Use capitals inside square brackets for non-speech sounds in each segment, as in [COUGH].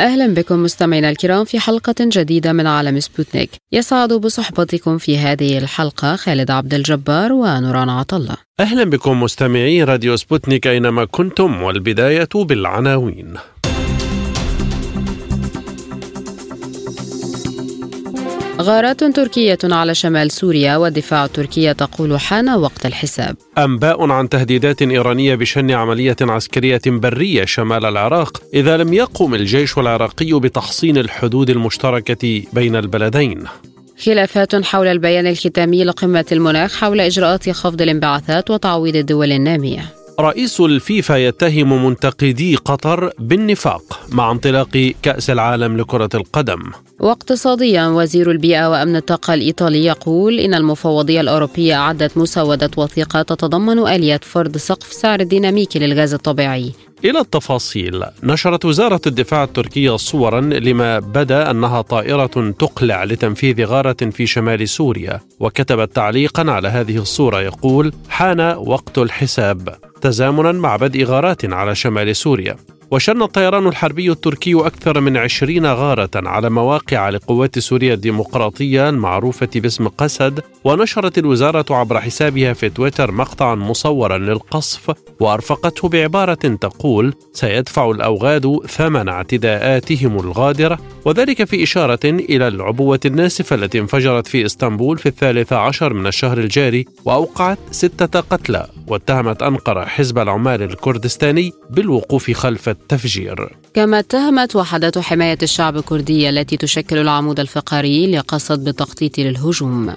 أهلا بكم مستمعينا الكرام في حلقة جديدة من عالم سبوتنيك. يسعد بصحبتكم في هذه الحلقة خالد عبد الجبار ونوران عطلة. أهلا بكم مستمعي راديو سبوتنيك أينما كنتم والبداية بالعناوين. غارات تركية على شمال سوريا والدفاع التركي تقول حان وقت الحساب. أنباء عن تهديدات إيرانية بشن عملية عسكرية برية شمال العراق إذا لم يقم الجيش العراقي بتحصين الحدود المشتركة بين البلدين. خلافات حول البيان الختامي لقمة المناخ حول إجراءات خفض الانبعاثات وتعويض الدول النامية. رئيس الفيفا يتهم منتقدي قطر بالنفاق مع انطلاق كأس العالم لكرة القدم. واقتصاديا وزير البيئة وأمن الطاقة الإيطالي يقول إن المفوضية الأوروبية أعدت مسودة وثيقة تتضمن آلية فرض سقف سعر ديناميكي للغاز الطبيعي. إلى التفاصيل. نشرت وزارة الدفاع التركية صورا لما بدأ أنها طائرة تقلع لتنفيذ غارة في شمال سوريا وكتبت تعليقا على هذه الصورة. يقول حان وقت الحساب. تزامنا مع بدء غارات على شمال سوريا. وشن الطيران الحربي التركي أكثر من عشرين غارة على مواقع لقوات سوريا الديمقراطية المعروفة باسم قسد ونشرت الوزارة عبر حسابها في تويتر مقطعا مصورا للقصف وأرفقته بعبارة تقول سيدفع الأوغاد ثمن اعتداءاتهم الغادرة وذلك في إشارة إلى العبوة الناسفة التي انفجرت في إسطنبول في الثالث عشر من الشهر الجاري وأوقعت ستة قتلى واتهمت أنقرة حزب العمال الكردستاني بالوقوف خلف التفجير كما اتهمت وحدة حماية الشعب الكردية التي تشكل العمود الفقري لقصد بالتخطيط للهجوم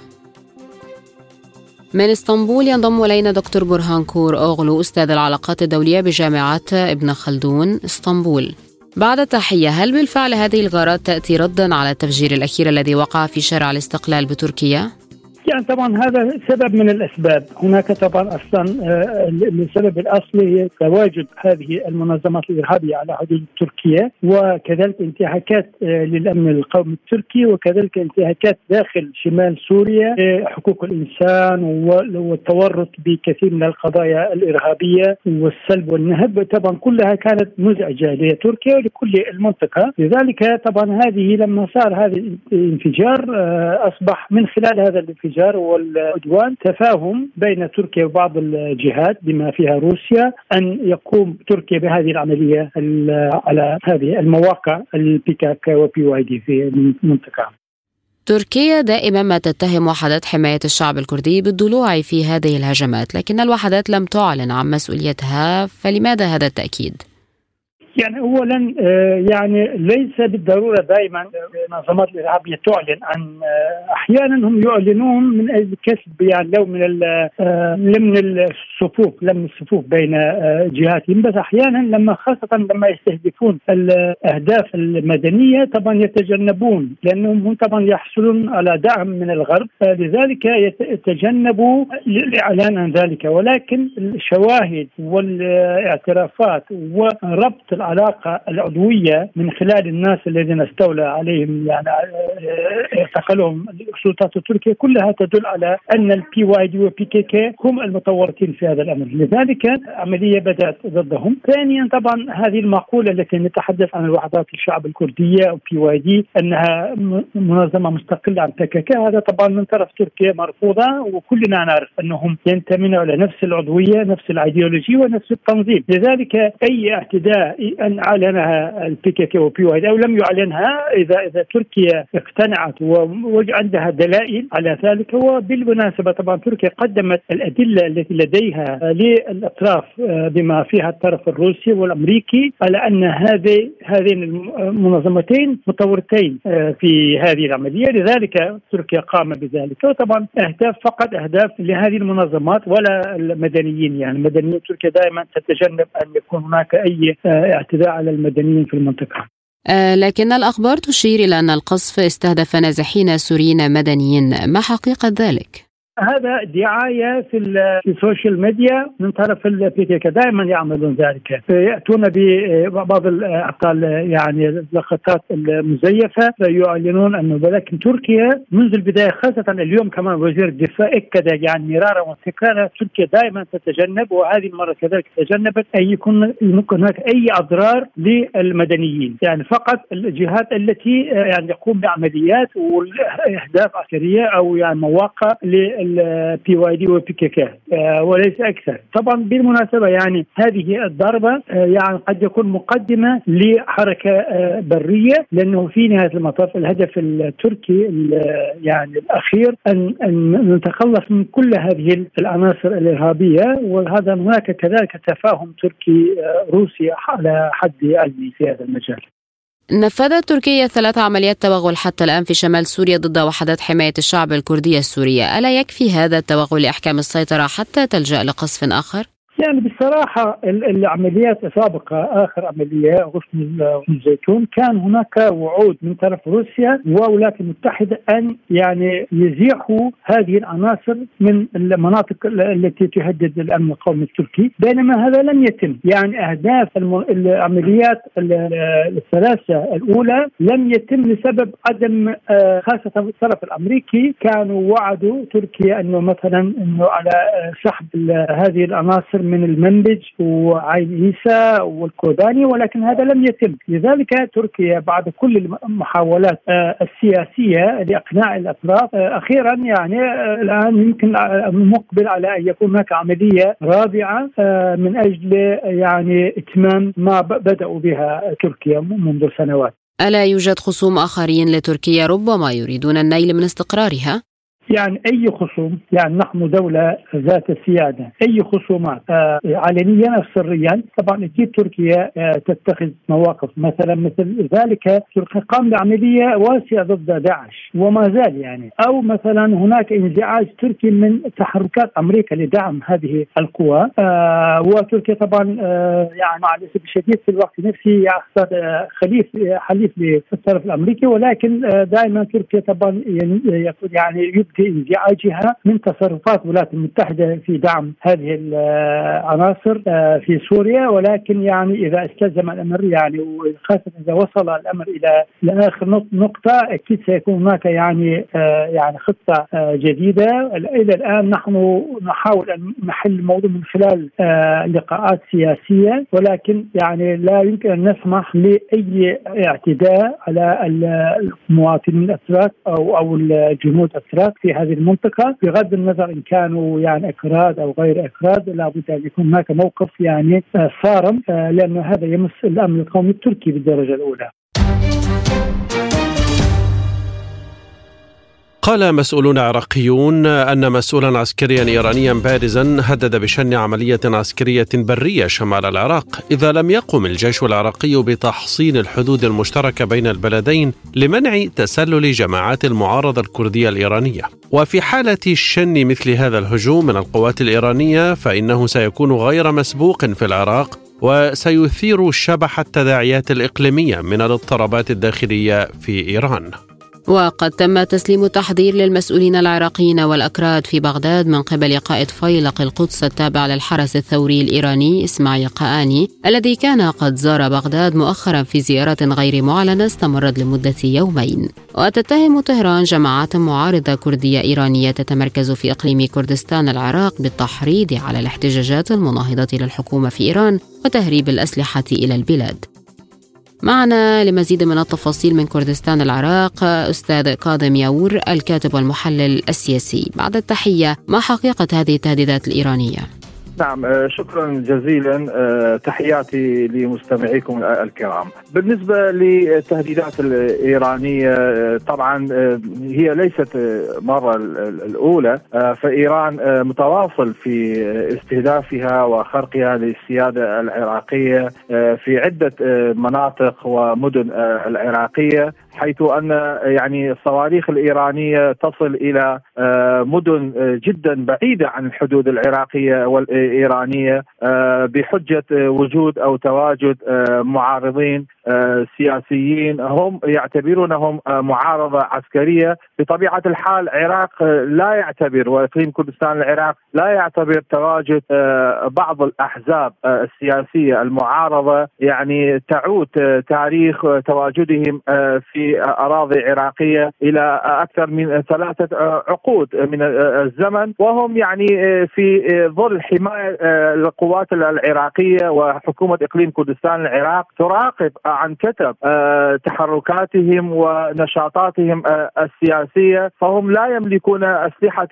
من اسطنبول ينضم إلينا دكتور برهان كور اوغلو أستاذ العلاقات الدولية بجامعة ابن خلدون اسطنبول. بعد التحية هل بالفعل هذه الغارات تأتي ردا على التفجير الأخير الذي وقع في شارع الاستقلال بتركيا؟ يعني طبعا هذا سبب من الأسباب، هناك طبعا أصلا السبب الأصلي هي تواجد هذه المنظمات الإرهابية على حدود تركيا وكذلك انتهاكات للأمن القومي التركي وكذلك انتهاكات داخل شمال سوريا حقوق الإنسان والتورط بكثير من القضايا الإرهابية والسلب والنهب. طبعا كلها كانت مزعجة لتركيا ولكل المنطقة، لذلك طبعا هذه لما صار هذا الانفجار أصبح من خلال هذا الانفجار الانفجار والعدوان تفاهم بين تركيا وبعض الجهات بما فيها روسيا أن يقوم تركيا بهذه العملية على هذه المواقع البيكاك وبي واي دي في المنطقة. تركيا دائما ما تتهم وحدات حماية الشعب الكردي بالضلوع في هذه الهجمات لكن الوحدات لم تعلن عن مسؤوليتها فلماذا هذا التأكيد؟ يعني اولا يعني ليس بالضرورة دائما المنظمات الارهابيه تعلن عن أحيانا هم يعلنون من أجل كسب يعني لو من لم الصفوف لم الصفوف بين جهاتهم. بس أحيانا لما خاصة لما يستهدفون الاهداف المدنية طبعا يتجنبون لأنهم هم طبعا يحصلون على دعم من الغرب. لذلك يتجنبوا الإعلان عن ذلك. ولكن الشواهد والاعترافات وربط العلاقه العضوية من خلال الناس الذين استولى عليهم يعني اعتقلهم السلطات التركية كلها تدل على أن ال PYD و PKK هم المتورطين في هذا الأمر، لذلك عملية بدأت ضدهم. ثانيا طبعا هذه المقولة التي نتحدث عن الوحدات الشعب الكردية أو PYD أنها منظمة مستقلة عن كي هذا طبعا من طرف تركيا مرفوضة وكلنا نعرف أنهم ينتمون إلى نفس العضوية، نفس الايديولوجيه ونفس التنظيم، لذلك أي اعتداء أن أعلنها ال PKK و PY أو لم يعلنها إذا إذا تركيا اقتنعت وعندها دلائل على ذلك وبالمناسبة طبعا تركيا قدمت الأدلة التي لديها للأطراف بما فيها الطرف الروسي والأمريكي على أن هذه هذين المنظمتين متورطتين في هذه العملية. لذلك تركيا قام بذلك. وطبعا أهداف فقط أهداف لهذه المنظمات ولا المدنيين. يعني مدنيين تركيا دائما تتجنب أن يكون هناك أي اعتداء على المدنيين في المنطقة آه لكن الأخبار تشير إلى أن القصف استهدف نازحين سوريين مدنيين ما حقيقة ذلك؟ هذا دعاية في في ال social media من طرف البي دائما يعملون ذلك. يأتون ببعض ابطال يعني اللقطات المزيفة يعلنون انه ولكن تركيا منذ البداية خاصة اليوم كمان وزير الدفاع اكد يعني مرارا وتكرارا تركيا دائما تتجنب وهذه المرة كذلك تجنبت أن يكون يمكن هناك أي أضرار للمدنيين. يعني فقط الجهات التي يعني يقوم بعمليات واهداف عسكرية أو يعني مواقع للبي واي دي والبي كي كي وليس أكثر. طبعا بالمناسبة يعني هذه الضربة آه، يعني قد يكون مقدمة لحركة آه، برية لأنه في نهاية المطاف الهدف التركي يعني الأخير أن أن نتخلص من كل هذه العناصر الإرهابية. وهذا هناك كذلك تفاهم تركي آه، روسي على حد علمي في هذا المجال. نفذت تركيا ثلاث عمليات توغل حتى الآن في شمال سوريا ضد وحدات حماية الشعب الكردية السورية ألا يكفي هذا التوغل لإحكام السيطرة حتى تلجأ لقصف آخر؟ يعني بصراحة العمليات السابقة آخر عملية غصن الزيتون كان هناك وعود من طرف روسيا والولايات المتحدة أن يعني يزيحوا هذه العناصر من المناطق التي تهدد الأمن القومي التركي. بينما هذا لم يتم. يعني أهداف العمليات الثلاثة الأولى لم يتم لسبب عدم آه، خاصة الطرف الأمريكي. كانوا وعدوا تركيا أنه مثلا أنه على سحب هذه العناصر من المنبج وعين عيسى والكوداني ولكن هذا لم يتم لذلك تركيا بعد كل المحاولات آه، السياسية لإقناع الأطراف آه، أخيرا يعني آه، الآن يمكن مقبل على أن يكون هناك عملية رابعة من أجل يعني إتمام ما بدأوا بها تركيا منذ سنوات ألا يوجد خصوم آخرين لتركيا ربما يريدون النيل من استقرارها؟ يعني أي خصوم يعني نحن دولة ذات سيادة أي خصومات آه علنيا أو سريا طبعا أكيد تركيا آه تتخذ مواقف. مثلا مثل ذلك تركيا قام بعملية واسعة ضد داعش وما زال يعني. أو مثلا هناك انزعاج تركي من تحركات أمريكا لدعم هذه القوى آه وتركيا طبعا آه يعني مع الأسف الشديد في الوقت نفسه يحصل آه خليف حليف للطرف الأمريكي ولكن آه دائما تركيا طبعا يعني في انزعاجها من تصرفات الولايات المتحدة في دعم هذه العناصر آه، في سوريا. ولكن يعني إذا استلزم الأمر يعني وخاصة إذا وصل الأمر إلى لآخر نقطة أكيد سيكون هناك يعني آه، يعني خطة آه، جديدة. إلى الآن نحن نحاول أن نحل الموضوع من خلال لقاءات سياسية. ولكن يعني لا يمكن أن نسمح لأي اعتداء على المواطنين الأتراك أو أو الجنود الأتراك في هذه المنطقة بغض النظر إن كانوا يعني أكراد أو غير أكراد لابد أن يكون هناك موقف يعني آه، صارم آه، لأن هذا يمس الأمن القومي التركي بالدرجة الأولى. قال مسؤولون عراقيون أن مسؤولا عسكريا إيرانيا بارزا هدد بشن عملية عسكرية برية شمال العراق إذا لم يقم الجيش العراقي بتحصين الحدود المشتركة بين البلدين لمنع تسلل جماعات المعارضة الكردية الإيرانية. وفي حالة شن مثل هذا الهجوم من القوات الإيرانية فإنه سيكون غير مسبوق في العراق وسيثير شبح التداعيات الإقليمية من الاضطرابات الداخلية في إيران. وقد تم تسليم التحضير للمسؤولين العراقيين والأكراد في بغداد من قبل قائد فيلق القدس التابع للحرس الثوري الإيراني إسماعيل قآني الذي كان قد زار بغداد مؤخرا في زيارة غير معلنة استمرت لمدة يومين. وتتهم طهران جماعات معارضة كردية إيرانية تتمركز في إقليم كردستان العراق بالتحريض على الاحتجاجات المناهضة للحكومة في إيران وتهريب الأسلحة إلى البلاد. معنا لمزيد من التفاصيل من كردستان العراق أستاذ كاظم ياور الكاتب والمحلل السياسي بعد التحية ما حقيقة هذه التهديدات الإيرانية؟ نعم آه، شكرا جزيلا آه، تحياتي لمستمعيكم الكرام. بالنسبة للتهديدات الإيرانية آه، طبعا هي ليست مرة الأولى فإيران متواصل في استهدافها وخرقها للسيادة العراقية في عدة مناطق ومدن العراقية. حيث أن يعني الصواريخ الإيرانية تصل إلى مدن جدا بعيدة عن الحدود العراقية والإيرانية بحجة وجود أو تواجد معارضين سياسيين. هم يعتبرونهم معارضة عسكرية. بطبيعة الحال العراق لا يعتبر وإقليم كردستان العراق لا يعتبر تواجد بعض الأحزاب السياسية المعارضة. يعني تعود تاريخ تواجدهم في أراضي عراقية إلى أكثر من ثلاثة عقود من الزمن وهم يعني في ظل حماية القوات العراقية وحكومة إقليم كردستان العراق تراقب عن كتب تحركاتهم ونشاطاتهم السياسية فهم لا يملكون أسلحة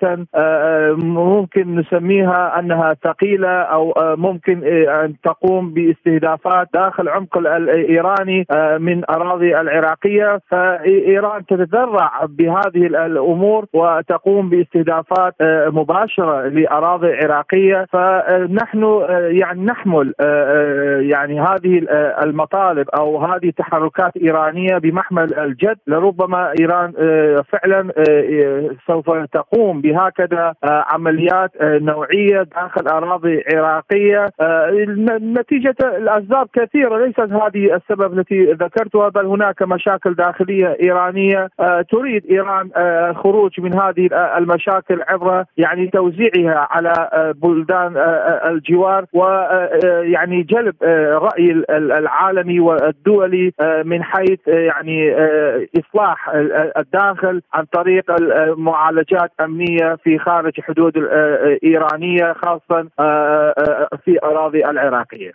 ممكن نسميها أنها ثقيلة أو ممكن أن تقوم باستهدافات داخل عمق الإيراني من أراضي العراقية. فإيران تتذرع بهذه الأمور وتقوم باستهدافات مباشرة لأراضي عراقية. فنحن يعني نحمل يعني هذه المطالب أو هذه تحركات إيرانية بمحمل الجد. لربما إيران فعلا سوف تقوم بهكذا عمليات نوعية داخل أراضي عراقية. نتيجة الأسباب كثيرة ليست هذه السبب التي ذكرتها بل هناك مشاكل داخلية إيرانية تريد إيران الخروج من هذه المشاكل عبر يعني توزيعها على بلدان الجوار ويعني جلب رأي العالمي والدولي من حيث يعني إصلاح الداخل عن طريق معالجات أمنية في خارج حدود الايرانيه خاصة في أراضي العراقية.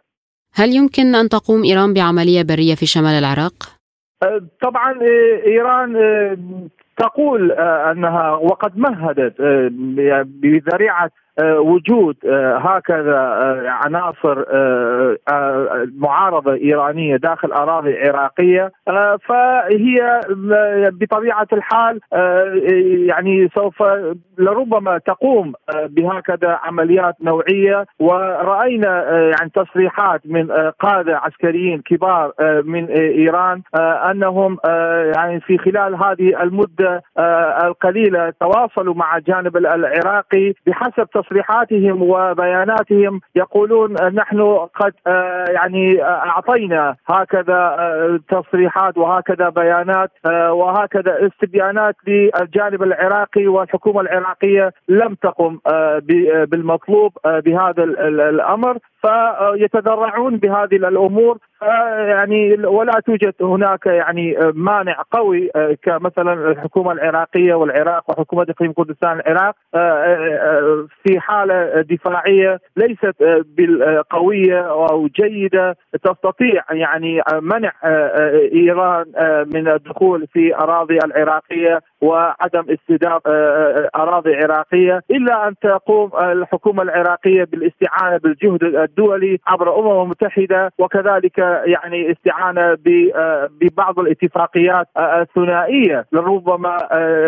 هل يمكن أن تقوم إيران بعملية برية في شمال العراق؟ طبعا إيران تقول أنها وقد مهدت بذريعة وجود هكذا عناصر معارضة إيرانية داخل أراضي عراقية. فهي بطبيعة الحال يعني سوف لربما تقوم بهكذا عمليات نوعية. ورأينا يعني تصريحات من قادة عسكريين كبار من إيران أنهم يعني في خلال هذه المدة القليلة تواصلوا مع الجانب العراقي بحسب تصريحاتهم وبياناتهم يقولون نحن قد يعني أعطينا هكذا تصريحات وهكذا بيانات وهكذا استبيانات للجانب العراقي والحكومة العراقية لم تقم بالمطلوب بهذا الأمر. فيتذرعون بهذه الأمور. يعني ولا توجد هناك يعني مانع قوي كمثلا الحكومة العراقية والعراق وحكومة إقليم كردستان العراق في حالة دفاعية ليست بالقوية أو جيدة. تستطيع يعني منع إيران من الدخول في أراضي العراقية. وعدم استهداف أراضي عراقية إلا أن تقوم الحكومة العراقية بالاستعانة بالجهد الدولي عبر الامم المتحده وكذلك يعني استعانة ببعض الاتفاقيات الثنائية لربما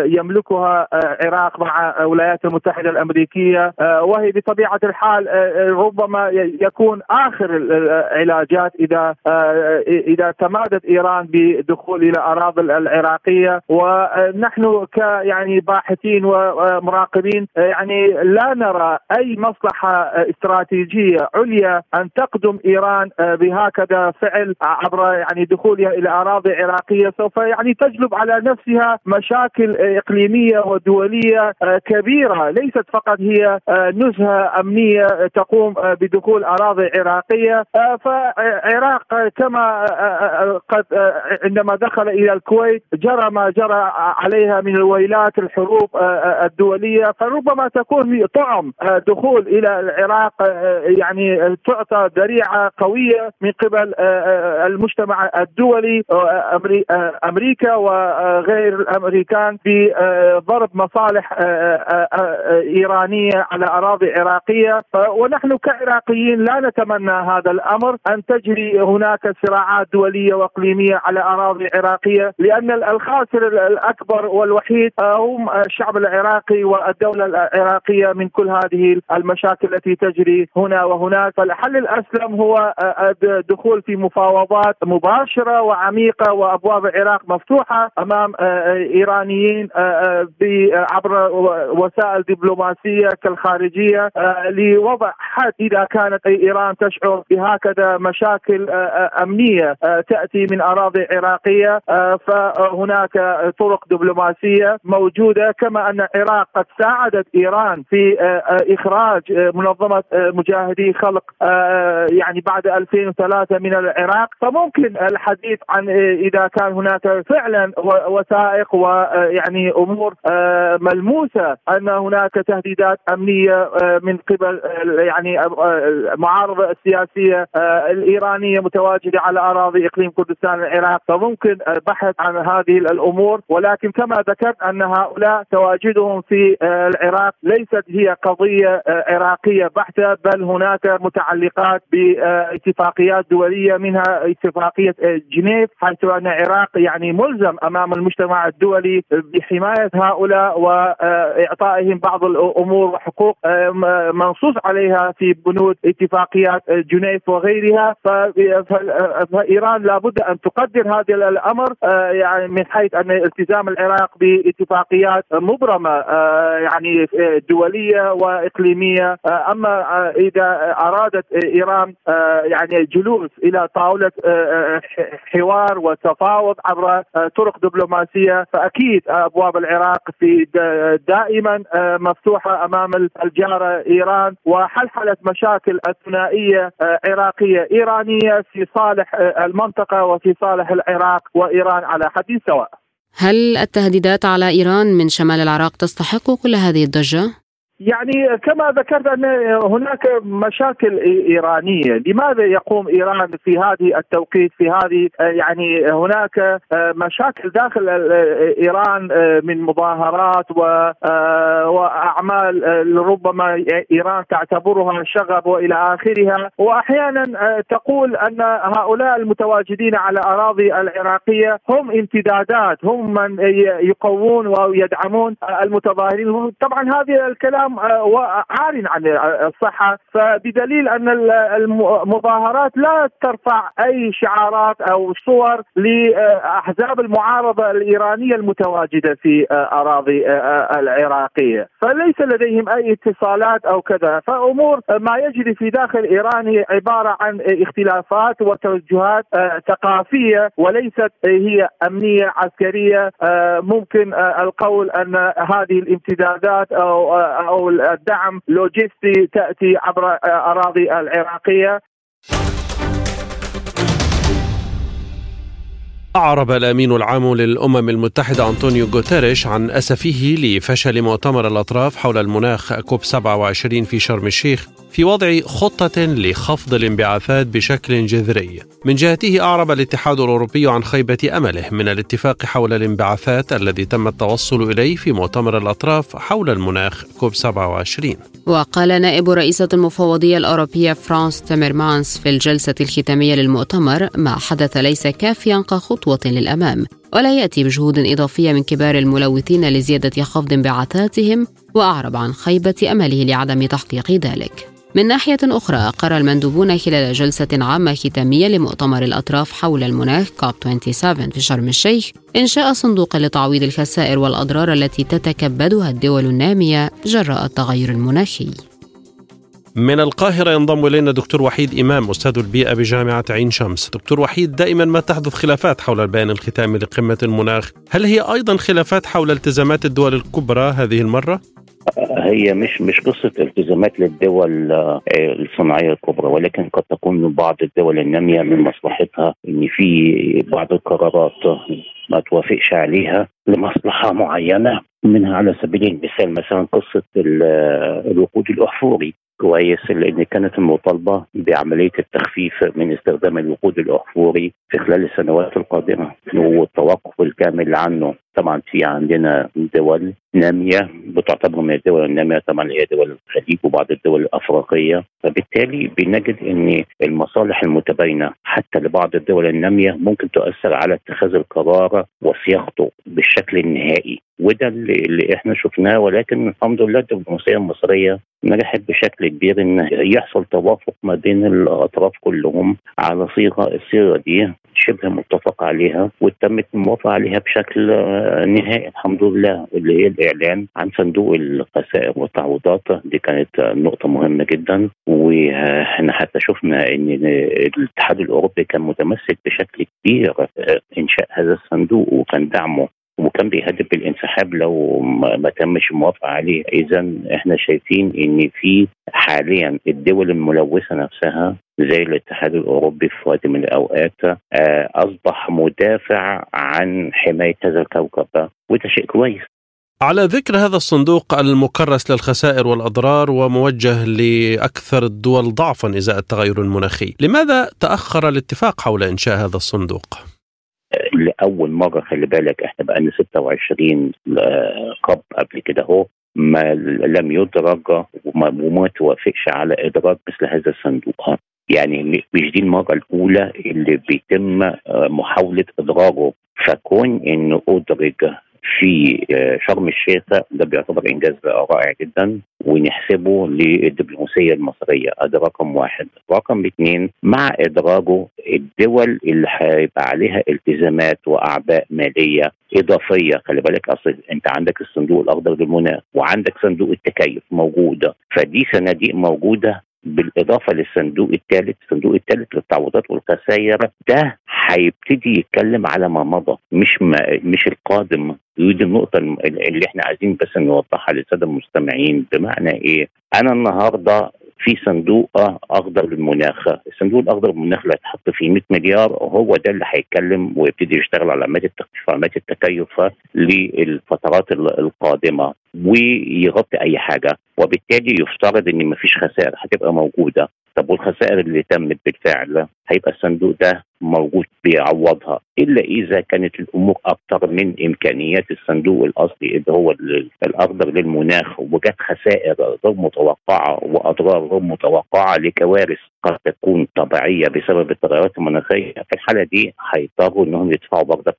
يملكها العراق مع الولايات المتحدة الأمريكية وهي بطبيعة الحال ربما يكون آخر العلاجات إذا إذا تمادت إيران بدخول إلى أراضي العراقية. ونحن ك يعني باحثين ومراقبين يعني لا نرى أي مصلحة استراتيجية عليا أن تقدم إيران بهكذا فعل عبر يعني دخولها إلى أراضي عراقية. سوف يعني تجلب على نفسها مشاكل إقليمية ودولية كبيرة. ليست فقط هي نزهة أمنية تقوم بدخول أراضي عراقية. فعراق كما قد عندما دخل إلى الكويت جرى ما جرى عليها من الويلات الحروب الدولية فربما تكون طعم دخول إلى العراق يعني تعطى ذريعة قوية من قبل المجتمع الدولي أمريكا وغير الأمريكان بضرب مصالح إيرانية على أراضي عراقية. ونحن كعراقيين لا نتمنى هذا الأمر. أن تجري هناك صراعات دولية وإقليمية على أراضي عراقية لأن الخاسر الأكبر الوحيد هم الشعب العراقي والدولة العراقية من كل هذه المشاكل التي تجري هنا وهناك. فالحل الأسلم هو الدخول في مفاوضات مباشرة وعميقة وأبواب العراق مفتوحة أمام إيرانيين عبر وسائل دبلوماسية كالخارجية لوضع حد إذا كانت إيران تشعر بهكذا مشاكل أمنية تأتي من أراضي عراقية فهناك طرق دبلوماسيه موجودة كما أن العراق قد ساعدت إيران في إخراج منظمة مجاهدي خلق يعني بعد 2003 من العراق. فممكن الحديث عن إذا كان هناك فعلا وثائق ويعني أمور ملموسة أن هناك تهديدات أمنية من قبل يعني المعارضه السياسية الإيرانية متواجدة على أراضي إقليم كردستان العراق. فممكن البحث عن هذه الأمور. ولكن كما ذكرت أن هؤلاء تواجدهم في العراق ليست هي قضية عراقية بحتة بل هناك متعلقات باتفاقيات دولية منها اتفاقية جنيف حيث أن العراق يعني ملزم أمام المجتمع الدولي بحماية هؤلاء واعطائهم بعض الأمور وحقوق منصوص عليها في بنود اتفاقيات جنيف وغيرها. فإيران لابد أن تقدر هذا الأمر يعني من حيث أن التزام العراق باتفاقيات مبرمة يعني دولية وإقليمية أما إذا أرادت إيران يعني جلوس إلى طاولة حوار وتفاوض عبر طرق دبلوماسية فأكيد أبواب العراق في دائما مفتوحة أمام الجارة إيران وحلحله مشاكل الثنائية عراقية إيرانية في صالح المنطقة وفي صالح العراق وإيران على حد سواء. هل التهديدات على إيران من شمال العراق تستحق كل هذه الضجة؟ يعني كما ذكرت أن هناك مشاكل إيرانية، لماذا يقوم إيران في هذه التوقيت في هذه يعني هناك مشاكل داخل إيران من مظاهرات وأعمال ربما إيران تعتبرها شغب وإلى آخرها، وأحيانا تقول أن هؤلاء المتواجدين على أراضي العراقية هم امتدادات، هم من يقوون ويدعمون المتظاهرين، طبعا هذا الكلام كلام عار عن الصحة. فبدليل أن المظاهرات لا ترفع أي شعارات أو صور لأحزاب المعارضة الإيرانية المتواجدة في أراضي العراقية. فليس لديهم أي اتصالات أو كذا. فأمور ما يجري في داخل إيران هي عبارة عن اختلافات وتوجهات ثقافية وليست هي أمنية عسكرية. ممكن القول أن هذه الامتدادات أو أو الدعم لوجستي تأتي عبر أراضي العراقية. أعرب الأمين العام للأمم المتحدة أنطونيو غوتيريش عن أسفه لفشل مؤتمر الأطراف حول المناخ كوب 27 في شرم الشيخ. في وضع خطة لخفض الانبعاثات بشكل جذري. من جهته أعرب الاتحاد الأوروبي عن خيبة أمله من الاتفاق حول الانبعاثات الذي تم التوصل إليه في مؤتمر الأطراف حول المناخ كوب 27. وقال نائب رئيسة المفوضية الأوروبية فرانس تيمرمانس في الجلسة الختامية للمؤتمر ما حدث ليس كافيا كخطوة للأمام ولا يأتي بجهود إضافية من كبار الملوثين لزيادة خفض انبعاثاتهم وأعرب عن خيبة أمله لعدم تحقيق ذلك من ناحية أخرى قرر المندوبون خلال جلسة عامة ختامية لمؤتمر الأطراف حول المناخ كوب 27 في شرم الشيخ إنشاء صندوق لتعويض الخسائر والأضرار التي تتكبدها الدول النامية جراء التغير المناخي. من القاهرة ينضم إلينا دكتور وحيد إمام أستاذ البيئة بجامعة عين شمس. دكتور وحيد دائما ما تحدث خلافات حول البيان الختامي لقمة المناخ؟ هل هي أيضا خلافات حول التزامات الدول الكبرى هذه المرة؟ هي مش مش قصة التزامات للدول الصناعية الكبرى ولكن قد تكون بعض الدول النامية من مصلحتها إن في بعض القرارات ما توافقش عليها لمصلحة معينة منها على سبيل المثال مثلا قصة الوقود الأحفوري. كويس لأن كانت المطالبة بعملية التخفيف من استخدام الوقود الاحفوري في خلال السنوات القادمة والتوقف الكامل عنه. طبعا في عندنا دول نامية بتعتبر من الدول النامية طبعا هي دول الخليج وبعض الدول الأفريقية. فبالتالي بنجد إن المصالح المتباينة حتى لبعض الدول النامية ممكن تؤثر على اتخاذ القرار وصياغته بالشكل النهائي. وده اللي, إحنا شفناه. ولكن الحمد لله الدبلوماسية المصرية نجحت بشكل كبير إن يحصل توافق ما بين الأطراف كلهم على صيغة الصيغة دي شبه متفق عليها وتمت الموافقه عليها بشكل نهائي الحمد لله اللي هي الإعلان عن صندوق الخسائر والتعويضات. دي كانت نقطة مهمة جدا. وإحنا حتى شفنا إن الاتحاد الأوروبي كان متمسك بشكل كبير إنشاء هذا الصندوق وكان دعمه وكان بيهدد بالانسحاب لو ما تمش الموافقه عليه إذا إحنا شايفين إن في حاليا الدول الملوثة نفسها زي الاتحاد الأوروبي في وقت من الأوقات أصبح مدافع عن حماية هذا الكوكب وده شيء كويس على ذكر هذا الصندوق المكرس للخسائر والأضرار وموجه لأكثر الدول ضعفا إزاء التغير المناخي، لماذا تأخر الاتفاق حول إنشاء هذا الصندوق؟ لأول مرة خلي بالك إحنا بقى لنا 26 قب قبل كده أهو ما لم يدرج وما, توافقش على إدراج مثل هذا الصندوق. يعني مش دي المرة الأولى اللي بيتم محاولة إدراجه. فكون انه أدرج في شرم الشيخ. ده بيعتبر إنجاز رائع جدا ونحسبه للدبلوماسية المصرية. هذا رقم واحد، رقم اثنين مع إدراجه الدول اللي هيبقى عليها التزامات وأعباء مالية إضافية. خلي بالك أصل أنت عندك الصندوق الأخضر للمناخ وعندك صندوق التكيف موجودة. فدي صناديق موجودة بالإضافة للصندوق الثالث، الصندوق الثالث للتعويضات والخسائر ده هيبتدي يتكلم على ما مضى مش ما مش القادم ودي النقطة اللي إحنا عايزين بس نوضحها للسادة المستمعين بمعنى إيه؟ أنا النهاردة في صندوق اخضر للمناخ، الصندوق الاخضر للمناخ اللي هيتحط فيه 100 مليار هو ده اللي هيتكلم ويبتدي يشتغل على عمليات التخفيف وعمليات التكيف للفترات القادمة ويغطي أي حاجة وبالتالي يفترض إن مفيش خسائر هتبقى موجودة. طب والخسائر اللي تمت بالفعل هيبقى الصندوق ده موجود بيعوضها إلا إذا كانت الأمور أكثر من إمكانيات الصندوق الأصلي اللي هو الأخضر للمناخ وجت خسائر غير متوقعة وأضرار غير متوقعة لكوارث قد تكون طبيعية بسبب التغيرات المناخية في الحالة دي هيضطروا إنهم يدفعوا برضك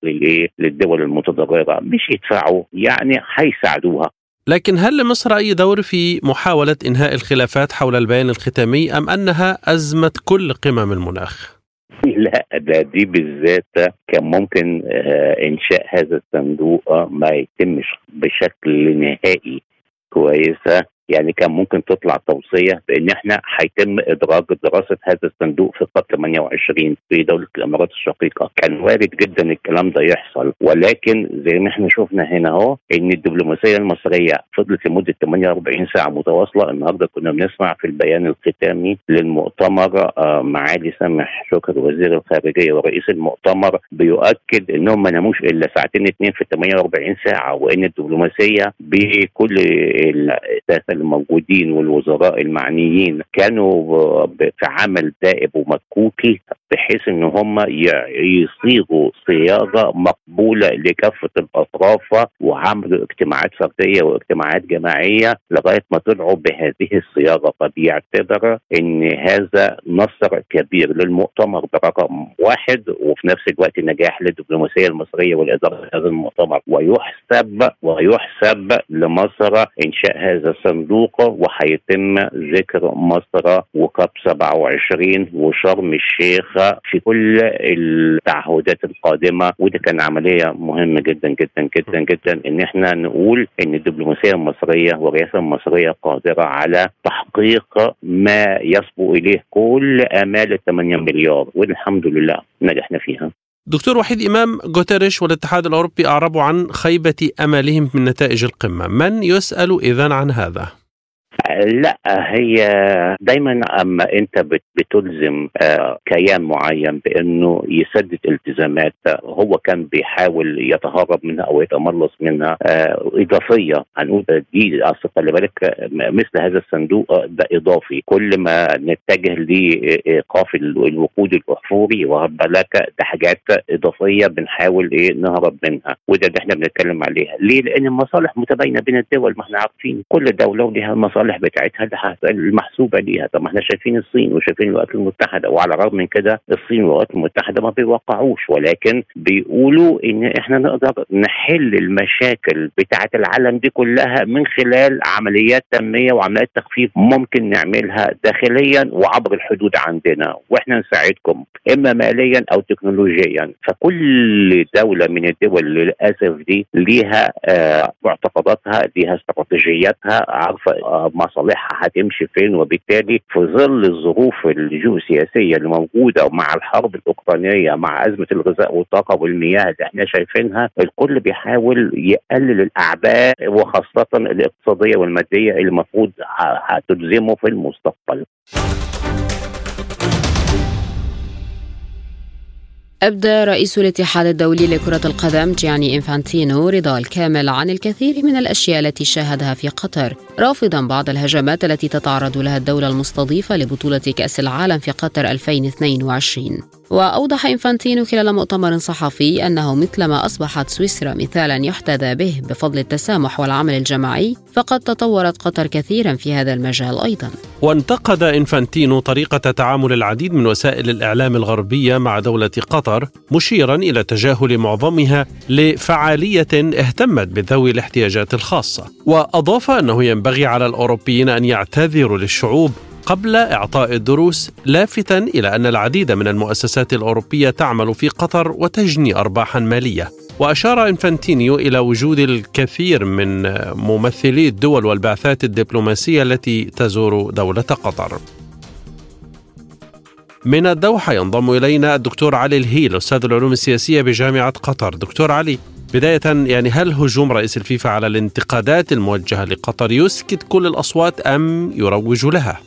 للدول المتضررة مش يدفعوا يعني هيساعدوها. لكن هل لمصر أي دور في محاولة إنهاء الخلافات حول البيان الختامي أم أنها أزمة كل قمم المناخ؟ [LAUGHS] لا ده دي بالذات كان ممكن إنشاء هذا الصندوق ما يتمش بشكل نهائي كويسة يعني كان ممكن تطلع توصية بإن إحنا هيتم إدراج دراسة هذا الصندوق في قط 28 في دولة الإمارات الشقيقة، كان وارد جدا الكلام ده يحصل. ولكن زي ما إحنا شفنا هنا أهو إن الدبلوماسية المصرية فضلت لمدة 48 ساعة متواصلة، النهارده كنا بنسمع في البيان الختامي للمؤتمر معالي سامح شكر وزير الخارجية ورئيس المؤتمر بيؤكد إنهم ما ناموش إلا ساعتين اثنين في 48 ساعة وإن الدبلوماسية بكل الموجودين والوزراء المعنيين كانوا في عمل دائب ومكوكي بحيث إن هم يصيغوا صياغة مقبولة لكافة الأطراف وعملوا اجتماعات فردية واجتماعات جماعية لغاية ما طلعوا بهذه الصياغة. فبيعتبر إن هذا نصر كبير للمؤتمر برقم واحد وفي نفس الوقت نجاح للدبلوماسية المصرية والإدارة هذا المؤتمر. ويحسب ويحسب لمصر إنشاء هذا الصندوق وهيتم ذكر مصر وكاب 27 وشرم الشيخ في كل التعهدات القادمة وده كان عملية مهمة جدا جدا جدا جدا إن إحنا نقول إن الدبلوماسية المصرية والرئاسة المصرية قادرة على تحقيق ما يصبو إليه كل آمال ال 8 مليار والحمد لله نجحنا فيها. دكتور وحيد إمام غوتيريش والاتحاد الأوروبي أعربوا عن خيبة أملهم من نتائج القمة من يسأل إذا عن هذا؟ لا هي دايما أما أنت بتلزم آه، كيان معين بأنه يسدد التزامات هو كان بيحاول يتهرب منها أو يتملص منها آه، إضافية. هنقول دي أصل خلي بالك مثل هذا الصندوق ده إضافي. كل ما نتجه لإيقاف الوقود الأحفوري واخد بالك ده حاجات إضافية بنحاول إيه نهرب منها. وده اللي إحنا بنتكلم عليها. ليه؟ لأن المصالح متباينة بين الدول ما إحنا عارفين. كل دولة ولها المصالح بتاعتها المحسوبة ليها. طب ما إحنا شايفين الصين وشايفين الولايات المتحدة وعلى الرغم من كده الصين والولايات المتحدة ما بيوقعوش ولكن بيقولوا إن إحنا نقدر نحل المشاكل بتاعة العالم دي كلها من خلال عمليات تنمية وعمليات تخفيف ممكن نعملها داخليا وعبر الحدود عندنا. وإحنا نساعدكم إما ماليا أو تكنولوجيا. فكل دولة من الدول للأسف دي ليها آه معتقداتها ليها استراتيجياتها عارفة آه مصالحها هتمشي فين وبالتالي في ظل الظروف الجيوسياسية اللي موجوده مع الحرب الأوكرانية مع أزمة الغذاء والطاقة والمياه اللي إحنا شايفينها الكل بيحاول يقلل الأعباء وخاصة الاقتصادية والمادية اللي المفروض هتلزمه في المستقبل. أبدى رئيس الاتحاد الدولي لكرة القدم جياني إنفانتينو رضا الكامل عن الكثير من الأشياء التي شاهدها في قطر رافضا بعض الهجمات التي تتعرض لها الدولة المستضيفة لبطولة كأس العالم في قطر 2022 وأوضح إنفانتينو خلال مؤتمر صحفي أنه مثلما أصبحت سويسرا مثالا يحتذى به بفضل التسامح والعمل الجماعي فقد تطورت قطر كثيرا في هذا المجال أيضا. وانتقد إنفانتينو طريقة تعامل العديد من وسائل الإعلام الغربية مع دولة قطر مشيرا إلى تجاهل معظمها لفعالية اهتمت بذوي الاحتياجات الخاصة. وأضاف أنه ينبغي على الأوروبيين أن يعتذروا للشعوب قبل إعطاء الدروس لافتا إلى أن العديد من المؤسسات الأوروبية تعمل في قطر وتجني أرباحا مالية. وأشار إنفانتينيو إلى وجود الكثير من ممثلي الدول والبعثات الدبلوماسية التي تزور دولة قطر. من الدوحة ينضم إلينا الدكتور علي الهيل أستاذ العلوم السياسية بجامعة قطر. دكتور علي بداية يعني هل هجوم رئيس الفيفا على الانتقادات الموجهة لقطر يسكت كل الأصوات أم يروج لها؟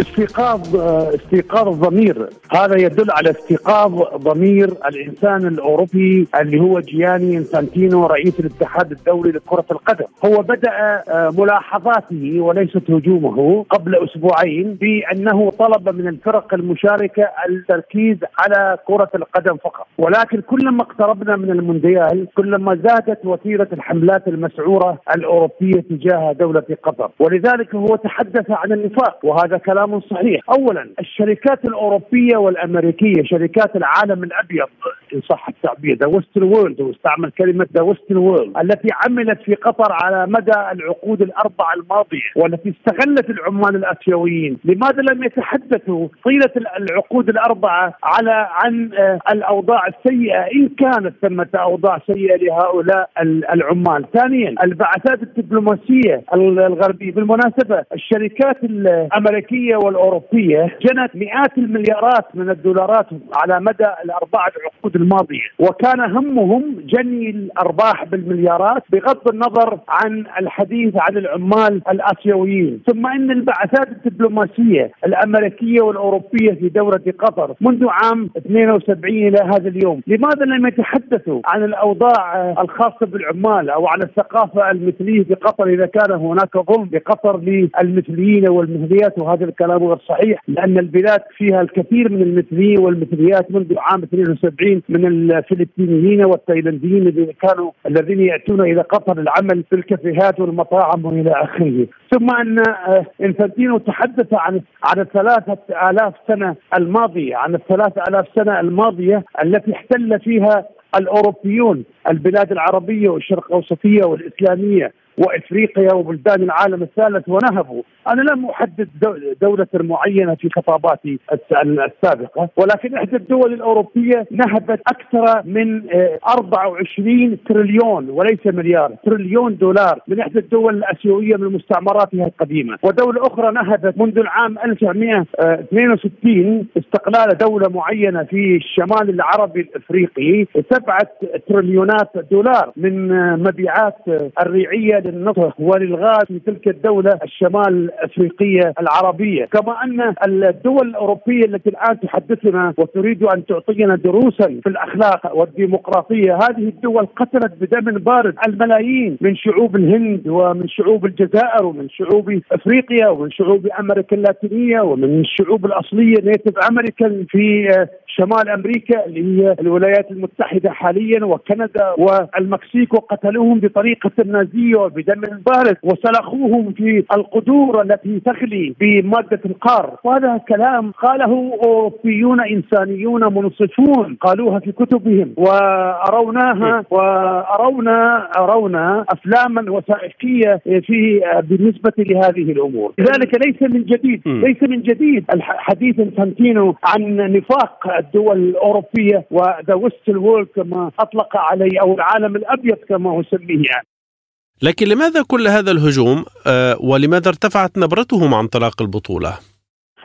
استيقاظ استيقاظ الضمير هذا يدل على استيقاظ ضمير الإنسان الأوروبي اللي هو جياني انفانتينو رئيس الاتحاد الدولي لكرة القدم. هو بدأ آه، ملاحظاته وليست هجومه قبل أسبوعين بأنه طلب من الفرق المشاركة التركيز على كرة القدم فقط. ولكن كلما اقتربنا من المونديال كلما زادت وتيرة الحملات المسعوره الأوروبية تجاه دولة قطر. ولذلك هو تحدث عن النفاق وهذا كلام كلام صحيح. اولا الشركات الأوروبية والأمريكية شركات العالم الأبيض إن صح التعبير the Western world واستعمل كلمة the Western world التي عملت في قطر على مدى العقود الاربعه الماضية والتي استغلت العمال الاسيويين لماذا لم يتحدثوا طيلة العقود الأربعة على عن آه، الأوضاع السيئة؟ إن كانت ثمة أوضاع سيئة لهؤلاء العمال. ثانيا البعثات الدبلوماسية الغربية. بالمناسبة الشركات الأمريكية الأمريكية والأوروبية جنت مئات المليارات من الدولارات على مدى الاربعه العقود الماضية. وكان همهم جني الأرباح بالمليارات بغض النظر عن الحديث عن العمال الآسيويين. ثم إن البعثات الدبلوماسية الأمريكية والأوروبية في دوله قطر منذ عام 72 إلى هذا اليوم لماذا لم يتحدثوا عن الأوضاع الخاصة بالعمال أو عن الثقافة المثلية في قطر إذا كان هناك ظلم بقطر للمثليين والمثليات وهذا الكلام؟ غير صحيح لأن البلاد فيها الكثير من المثليين والمثليات منذ عام 72 من الفلبينيين والتايلنديين الذين كانوا الذين يأتون إلى قطر العمل في الكافيهات والمطاعم وإلى آخره. ثم أن آه، إنفانتينو تحدث عن عن الثلاثه آلاف سنة الماضية عن الثلاثة آلاف سنة الماضية التي احتل فيها الأوروبيون البلاد العربية والشرق الأوسطية والإسلامية. وإفريقيا وبلدان العالم الثالث ونهبوا، أنا لم أحدد دولة معينة في خطاباتي السابقة، ولكن إحدى الدول الأوروبية نهبت أكثر من 24 آه، تريليون وليس مليار، تريليون دولار من إحدى الدول الأسيوية من مستعمراتها القديمة، ودولة أخرى نهبت منذ العام 1962 استقلال دولة معينة في الشمال العربي الإفريقي سبعة تريليونات دولار من آه، مبيعات آه، الريعيه للنفط وللغاز في تلك الدولة الشمال الافريقيه العربية، كما أن الدول الأوروبية التي الآن تحدثنا وتريد أن تعطينا دروسا في الأخلاق والديمقراطية، هذه الدول قتلت بدم بارد الملايين من شعوب الهند ومن شعوب الجزائر ومن شعوب أفريقيا ومن شعوب أمريكا اللاتينية ومن الشعوب الأصلية نيتف امريكان في شمال أمريكا اللي هي الولايات المتحدة حاليا وكندا والمكسيك وقتلوهم بطريقة نازيه وبدم بارد وسلخوهم في القدور التي تغلي بمادة القار. وهذا كلام قاله أوروبيون إنسانيون منصفون قالوها في كتبهم. واروناها وارونا ارونا أفلاما وثائقية في بالنسبة لهذه الأمور. لذلك ليس من جديد ليس من جديد حديث إنفانتينو عن نفاق الدول الأوروبية و the Western world كما أطلق عليه أو العالم الأبيض كما اسميه يعني. لكن لماذا كل هذا الهجوم آه، ولماذا ارتفعت نبرتهم عن طلاق البطولة؟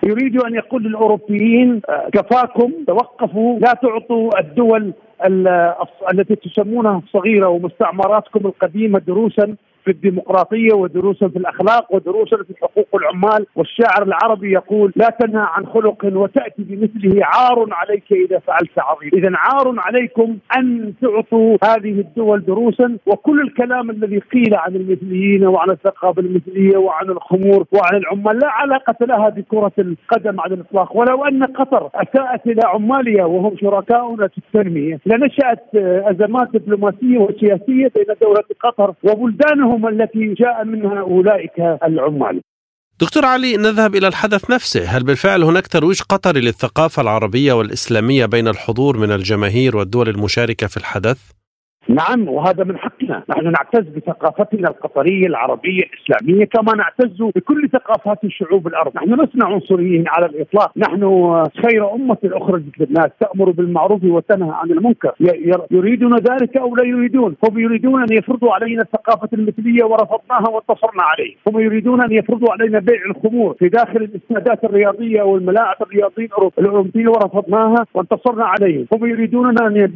يريد أن يقول للأوروبيين آه، كفاكم توقفوا لا تعطوا الدول التي تسمونها الصغيره ومستعمراتكم القديمة دروسا في الديمقراطية ودروسا في الأخلاق ودروسا في حقوق العمال والشاعر العربي يقول لا تنهى عن خلق وتأتي بمثله عار عليك إذا فعلت عظيم، اذا عار عليكم أن تعطوا هذه الدول دروسا وكل الكلام الذي قيل عن المثليين وعن الثقافة المثلية وعن الخمور وعن العمال لا علاقة لها بكرة القدم على الإطلاق. ولو أن قطر أساءت إلى عمالها وهم شركاؤنا في التنمية لنشأت أزمات دبلوماسية وسياسية بين دولة قطر وبلدانهم هم التي جاء منها أولئك العمال. دكتور علي نذهب إلى الحدث نفسه، هل بالفعل هناك ترويج قطري للثقافة العربية والإسلامية بين الحضور من الجماهير والدول المشاركة في الحدث؟ نعم وهذا من حقنا. نحن نعتز بثقافتنا القطرية العربية الإسلامية كما نعتز بكل ثقافات الشعوب الأرض. نحن لسنا عنصريين على الإطلاق. نحن خير أمة أخرجت للناس تأمر بالمعروف وتنهى عن المنكر. يريدون ذلك أو لا يريدون؟ هم يريدون أن يفرضوا علينا الثقافة المثلية ورفضناها وانتصرنا عليه. هم يريدون أن يفرضوا علينا بيع الخمور في داخل الاستادات الرياضية والملاعب الرياضية الأوروبية ورفضناها وانتصرنا عليهم. هم يريدون أن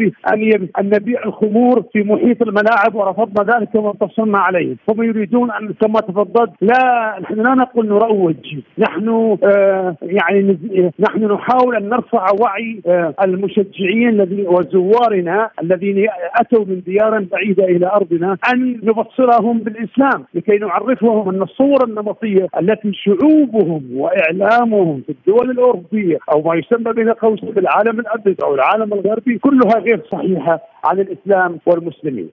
أن نبيع الخمور في محيط الملاعب ورفضنا ذلك وانتصرنا عليه. هم يريدون ان كما تفضلت لا نحن لا نقول نروج. نحن آه يعني نحن نحاول أن نرفع وعي آه المشجعين الذين وزوارنا الذين أتوا من ديار بعيدة إلى أرضنا أن نبصرهم بالإسلام لكي نعرفهم أن الصورة النمطية التي شعوبهم وإعلامهم في الدول الأوروبية أو ما يسمى بين قوسين بالعالم الابيض أو العالم الغربي كلها غير صحيحة. عن الإسلام والمسلمين.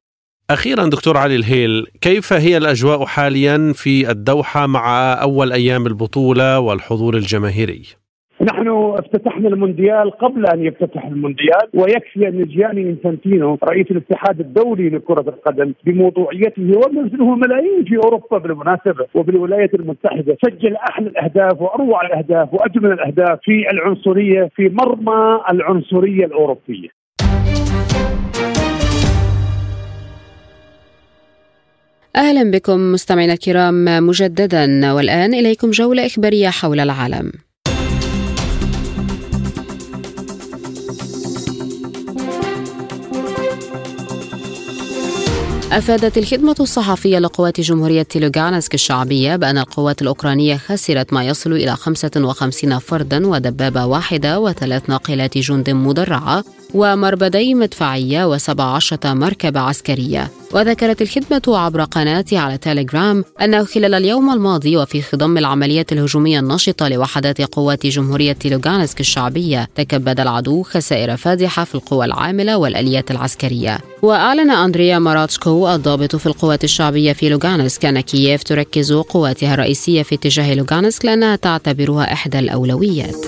أخيرا دكتور علي الهيل، كيف هي الأجواء حاليا في الدوحة مع أول أيام البطولة والحضور الجماهيري؟ نحن افتتحنا المونديال قبل أن يفتتح المونديال ويكفي أن جياني إنفانتينو رئيس الاتحاد الدولي لكرة القدم بموضوعيته ومنزله ملايين في أوروبا بالمناسبة وبالولايات المتحدة سجل أحلى الأهداف وأروع الأهداف وأجمل الأهداف في العنصرية في مرمى العنصرية الأوروبية. أهلا بكم مستمعينا الكرام مجددا والآن إليكم جولة إخبارية حول العالم. أفادت الخدمة الصحفية لقوات جمهورية لوغانسك الشعبية بأن القوات الأوكرانية خسرت ما يصل إلى 55 فردا ودبابة واحدة وثلاث ناقلات جند مدرعة ومربضي مدفعية و17 مركبة عسكرية. وذكرت الخدمة عبر قناتها على تيليجرام أنه خلال اليوم الماضي وفي خضم العمليات الهجومية النشطة لوحدات قوات جمهورية لوغانسك الشعبية تكبد العدو خسائر فادحة في القوى العاملة والآليات العسكرية. وأعلن أندريه ماروتشكو الضابط في القوات الشعبية في لوغانسك أن كييف تركز قواتها الرئيسية في اتجاه لوغانسك لأنها تعتبرها إحدى الأولويات.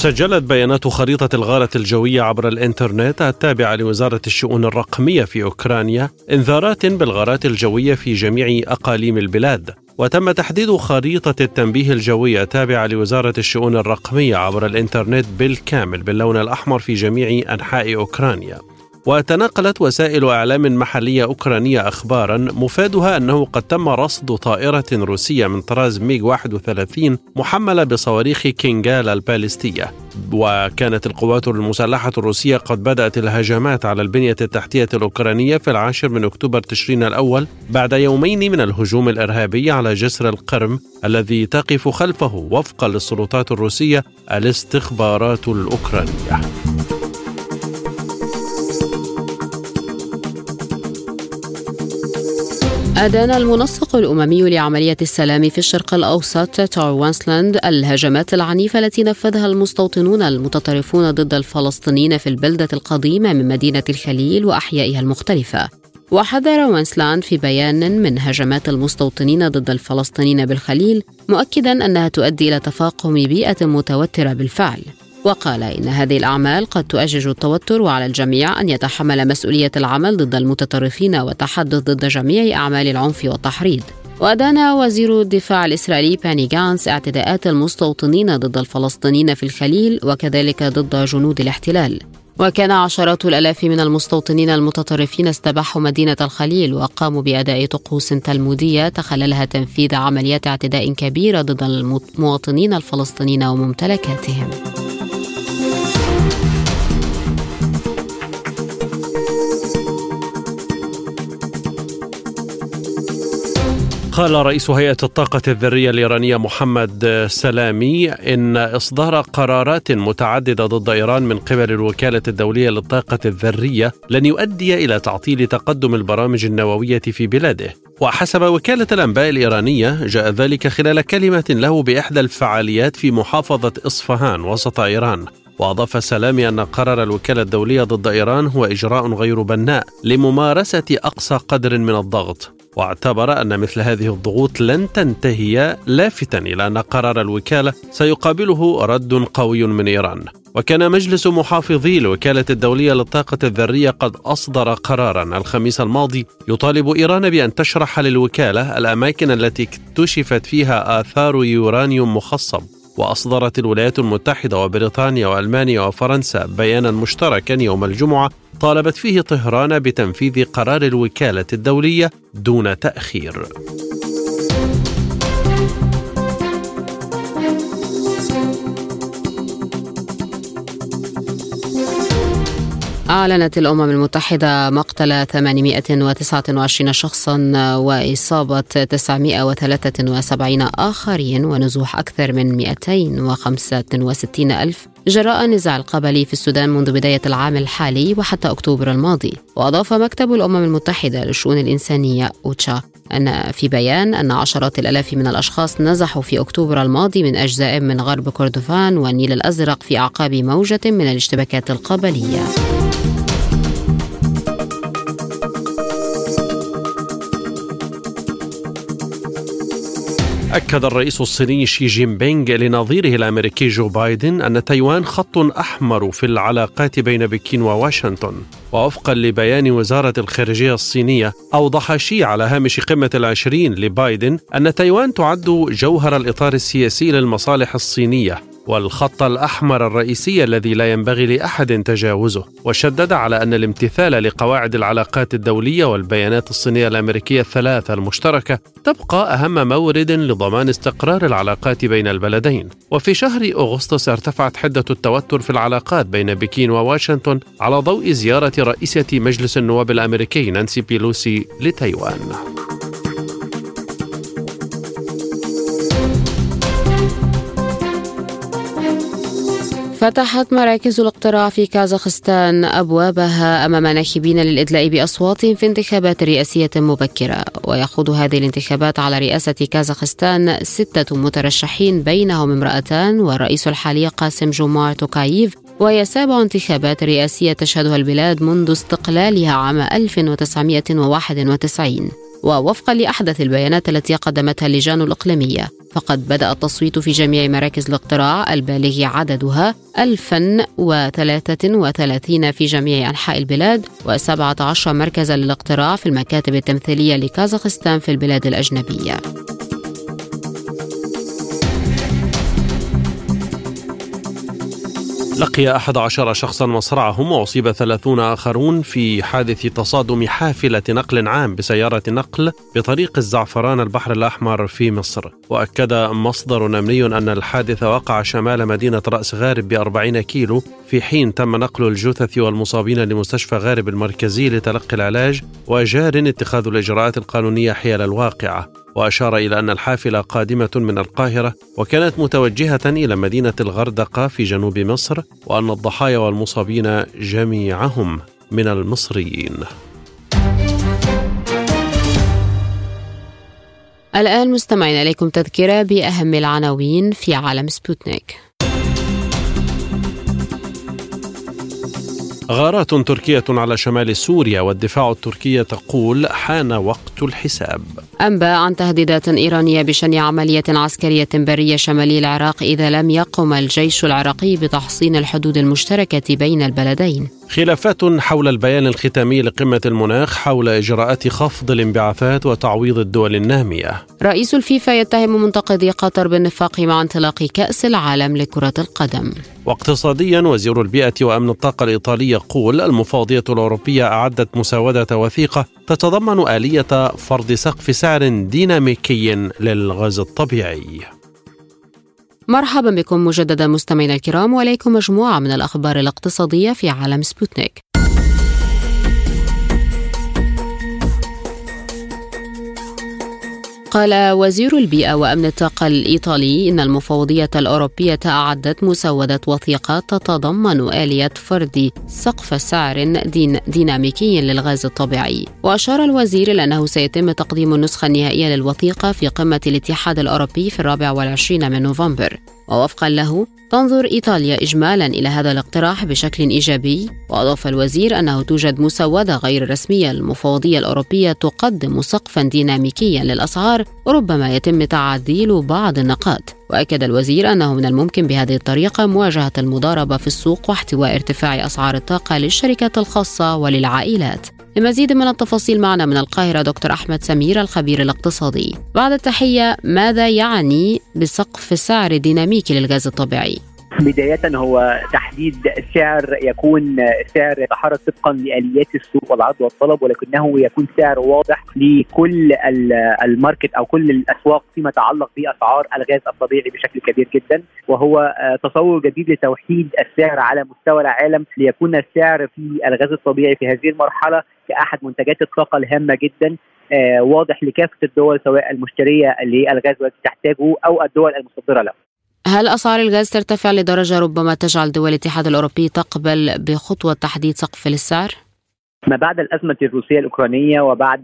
سجلت بيانات خريطة الغارة الجوية عبر الإنترنت التابعة لوزارة الشؤون الرقمية في أوكرانيا إنذارات بالغارات الجوية في جميع أقاليم البلاد. وتم تحديد خريطة التنبيه الجوية تابعة لوزارة الشؤون الرقمية عبر الإنترنت بالكامل باللون الأحمر في جميع أنحاء أوكرانيا. وتناقلت وسائل إعلام محلية أوكرانية اخبارا مفادها أنه قد تم رصد طائرة روسية من طراز ميغ 31 محملة بصواريخ كينجال البالستيه وكانت القوات المسلحة الروسية قد بدأت الهجمات على البنية التحتية الأوكرانية في العاشر من أكتوبر تشرين الأول بعد يومين من الهجوم الإرهابي على جسر القرم الذي تقف خلفه وفقا للسلطات الروسية الاستخبارات الأوكرانية. أدان المنسق الأممي لعملية السلام في الشرق الأوسط تور وينسلاند الهجمات العنيفة التي نفذها المستوطنون المتطرفون ضد الفلسطينيين في البلدة القديمة من مدينة الخليل وأحيائها المختلفة. وحذر وينسلاند في بيان من هجمات المستوطنين ضد الفلسطينيين بالخليل مؤكدا أنها تؤدي إلى تفاقم بيئة متوترة بالفعل. وقال إن هذه الأعمال قد تؤجج التوتر وعلى الجميع أن يتحمل مسؤولية العمل ضد المتطرفين والتحدث ضد جميع أعمال العنف والتحريض. وأدان وزير الدفاع الإسرائيلي باني جانس اعتداءات المستوطنين ضد الفلسطينيين في الخليل وكذلك ضد جنود الاحتلال. وكان عشرات الآلاف من المستوطنين المتطرفين استباحوا مدينة الخليل وقاموا بأداء طقوس تلمودية تخللها تنفيذ عمليات اعتداء كبيرة ضد المواطنين الفلسطينيين وممتلكاتهم. قال رئيس هيئة الطاقة الذرية الإيرانية محمد سلامي إن إصدار قرارات متعددة ضد إيران من قبل الوكالة الدولية للطاقة الذرية لن يؤدي إلى تعطيل تقدم البرامج النووية في بلاده. وحسب وكالة الأنباء الإيرانية جاء ذلك خلال كلمة له بإحدى الفعاليات في محافظة إصفهان وسط إيران. وأضاف سلامي أن قرار الوكالة الدولية ضد إيران هو إجراء غير بناء لممارسة أقصى قدر من الضغط. واعتبر أن مثل هذه الضغوط لن تنتهي لافتا إلى أن قرار الوكالة سيقابله رد قوي من إيران. وكان مجلس محافظي الوكالة الدولية للطاقة الذرية قد أصدر قرارا الخميس الماضي يطالب إيران بأن تشرح للوكالة الأماكن التي اكتشفت فيها آثار يورانيوم مخصب وأصدرت الولايات المتحدة وبريطانيا وألمانيا وفرنسا بيانا مشتركا يوم الجمعة طالبت فيه طهران بتنفيذ قرار الوكالة الدولية دون تأخير. أعلنت الأمم المتحدة مقتل 829 شخصا وإصابة 973 آخرين ونزوح أكثر من 265 ألف جراء النزاع القبلي في السودان منذ بداية العام الحالي وحتى أكتوبر الماضي. وأضاف مكتب الأمم المتحدة للشؤون الإنسانية أوتشا أن في بيان أن عشرات الآلاف من الأشخاص نزحوا في أكتوبر الماضي من أجزاء من غرب كردفان والنيل الأزرق في أعقاب موجة من الاشتباكات القبلية. أكد الرئيس الصيني شي جين بينغ لنظيره الأمريكي جو بايدن أن تايوان خط أحمر في العلاقات بين بكين وواشنطن. ووفقا لبيان وزارة الخارجية الصينية أوضح شي على هامش قمة العشرين لبايدن أن تايوان تعد جوهر الإطار السياسي للمصالح الصينية. والخط الأحمر الرئيسي الذي لا ينبغي لأحد تجاوزه. وشدد على أن الامتثال لقواعد العلاقات الدولية والبيانات الصينية الأمريكية الثلاثة المشتركة تبقى أهم مورد لضمان استقرار العلاقات بين البلدين. وفي شهر أغسطس ارتفعت حدة التوتر في العلاقات بين بكين وواشنطن على ضوء زيارة رئيسة مجلس النواب الأمريكي نانسي بيلوسي لتايوان. فتحت مراكز الاقتراع في كازاخستان أبوابها أمام ناخبين للإدلاء باصواتهم في انتخابات رئاسية مبكرة. ويخوض هذه الانتخابات على رئاسة كازاخستان ستة مترشحين بينهم امرأتان والرئيس الحالي قاسم جومار توكاييف. وهي سابع انتخابات رئاسية تشهدها البلاد منذ استقلالها عام 1991 ووفقا لأحدث البيانات التي قدمتها اللجان الإقليمية فقد بدأ التصويت في جميع مراكز الاقتراع البالغ عددها 1033 في جميع أنحاء البلاد و17 مركزا للاقتراع في المكاتب التمثيلية لكازاخستان في البلاد الأجنبية. لقي 11 شخصا مصرعهم وأصيب 30 آخرون في حادث تصادم حافلة نقل عام بسيارة نقل بطريق الزعفران البحر الأحمر في مصر. وأكد مصدر أمني أن الحادث وقع شمال مدينة رأس غارب ب 40 كيلو. في حين تم نقل الجثث والمصابين لمستشفى غارب المركزي لتلقي العلاج وجار اتخاذ الإجراءات القانونية حيال الواقعة. وأشار إلى أن الحافلة قادمة من القاهرة وكانت متوجهة إلى مدينة الغردقة في جنوب مصر وأن الضحايا والمصابين جميعهم من المصريين. الآن مستمعين إليكم تذكرة بأهم العناوين في عالم سبوتنيك. غارات تركية على شمال سوريا والدفاع التركي تقول حان وقت الحساب. أنباء عن تهديدات إيرانية بشن عملية عسكرية برية شمالي العراق إذا لم يقم الجيش العراقي بتحصين الحدود المشتركة بين البلدين. خلافات حول البيان الختامي لقمة المناخ حول إجراءات خفض الانبعاثات وتعويض الدول النامية. رئيس الفيفا يتهم منتقدي قطر بالنفاق مع انطلاق كأس العالم لكرة القدم. واقتصاديا وزير البيئة وأمن الطاقة الإيطالي يقول المفوضية الأوروبية أعدت مسودة وثيقة تتضمن آلية فرض سقف سعر ديناميكي للغاز الطبيعي. مرحبا بكم مجددا مستمعينا الكرام واليكم مجموعة من الأخبار الاقتصادية في عالم سبوتنيك. قال وزير البيئة وأمن الطاقة الإيطالي إن المفوضية الأوروبية أعدت مسودة وثيقة تتضمن آلية فرض سقف سعر دين ديناميكي للغاز الطبيعي. وأشار الوزير إلى أنه سيتم تقديم النسخة النهائية للوثيقة في قمة الاتحاد الأوروبي في الرابع والعشرين من نوفمبر. ووفقا له تنظر إيطاليا اجمالا إلى هذا الاقتراح بشكل إيجابي. وأضاف الوزير أنه توجد مسودة غير رسمية للمفوضية الأوروبية تقدم سقفا ديناميكيا للأسعار وربما يتم تعديل بعض النقاط. وأكد الوزير أنه من الممكن بهذه الطريقة مواجهة المضاربة في السوق واحتواء ارتفاع أسعار الطاقة للشركات الخاصة وللعائلات. لمزيد من التفاصيل معنا من القاهرة دكتور أحمد سمير الخبير الاقتصادي بعد التحية ماذا يعني بسقف سعر ديناميكي للغاز الطبيعي؟ بداية هو تحديد سعر يكون سعر يتحرك طبقا لآليات السوق والعرض والطلب ولكنه يكون سعر واضح لكل الماركت أو كل الأسواق فيما يتعلق بأسعار الغاز الطبيعي بشكل كبير جدا. وهو تصور جديد لتوحيد السعر على مستوى العالم ليكون السعر في الغاز الطبيعي في هذه المرحلة كأحد منتجات الطاقة الهامة جدا آه واضح لكافة الدول سواء المشترية للغاز والتي تحتاجه أو الدول المصدرة له. هل أسعار الغاز ترتفع لدرجة ربما تجعل دول الاتحاد الأوروبي تقبل بخطوة تحديد سقف للسعر؟ ما بعد الأزمة الروسية الأوكرانية وبعد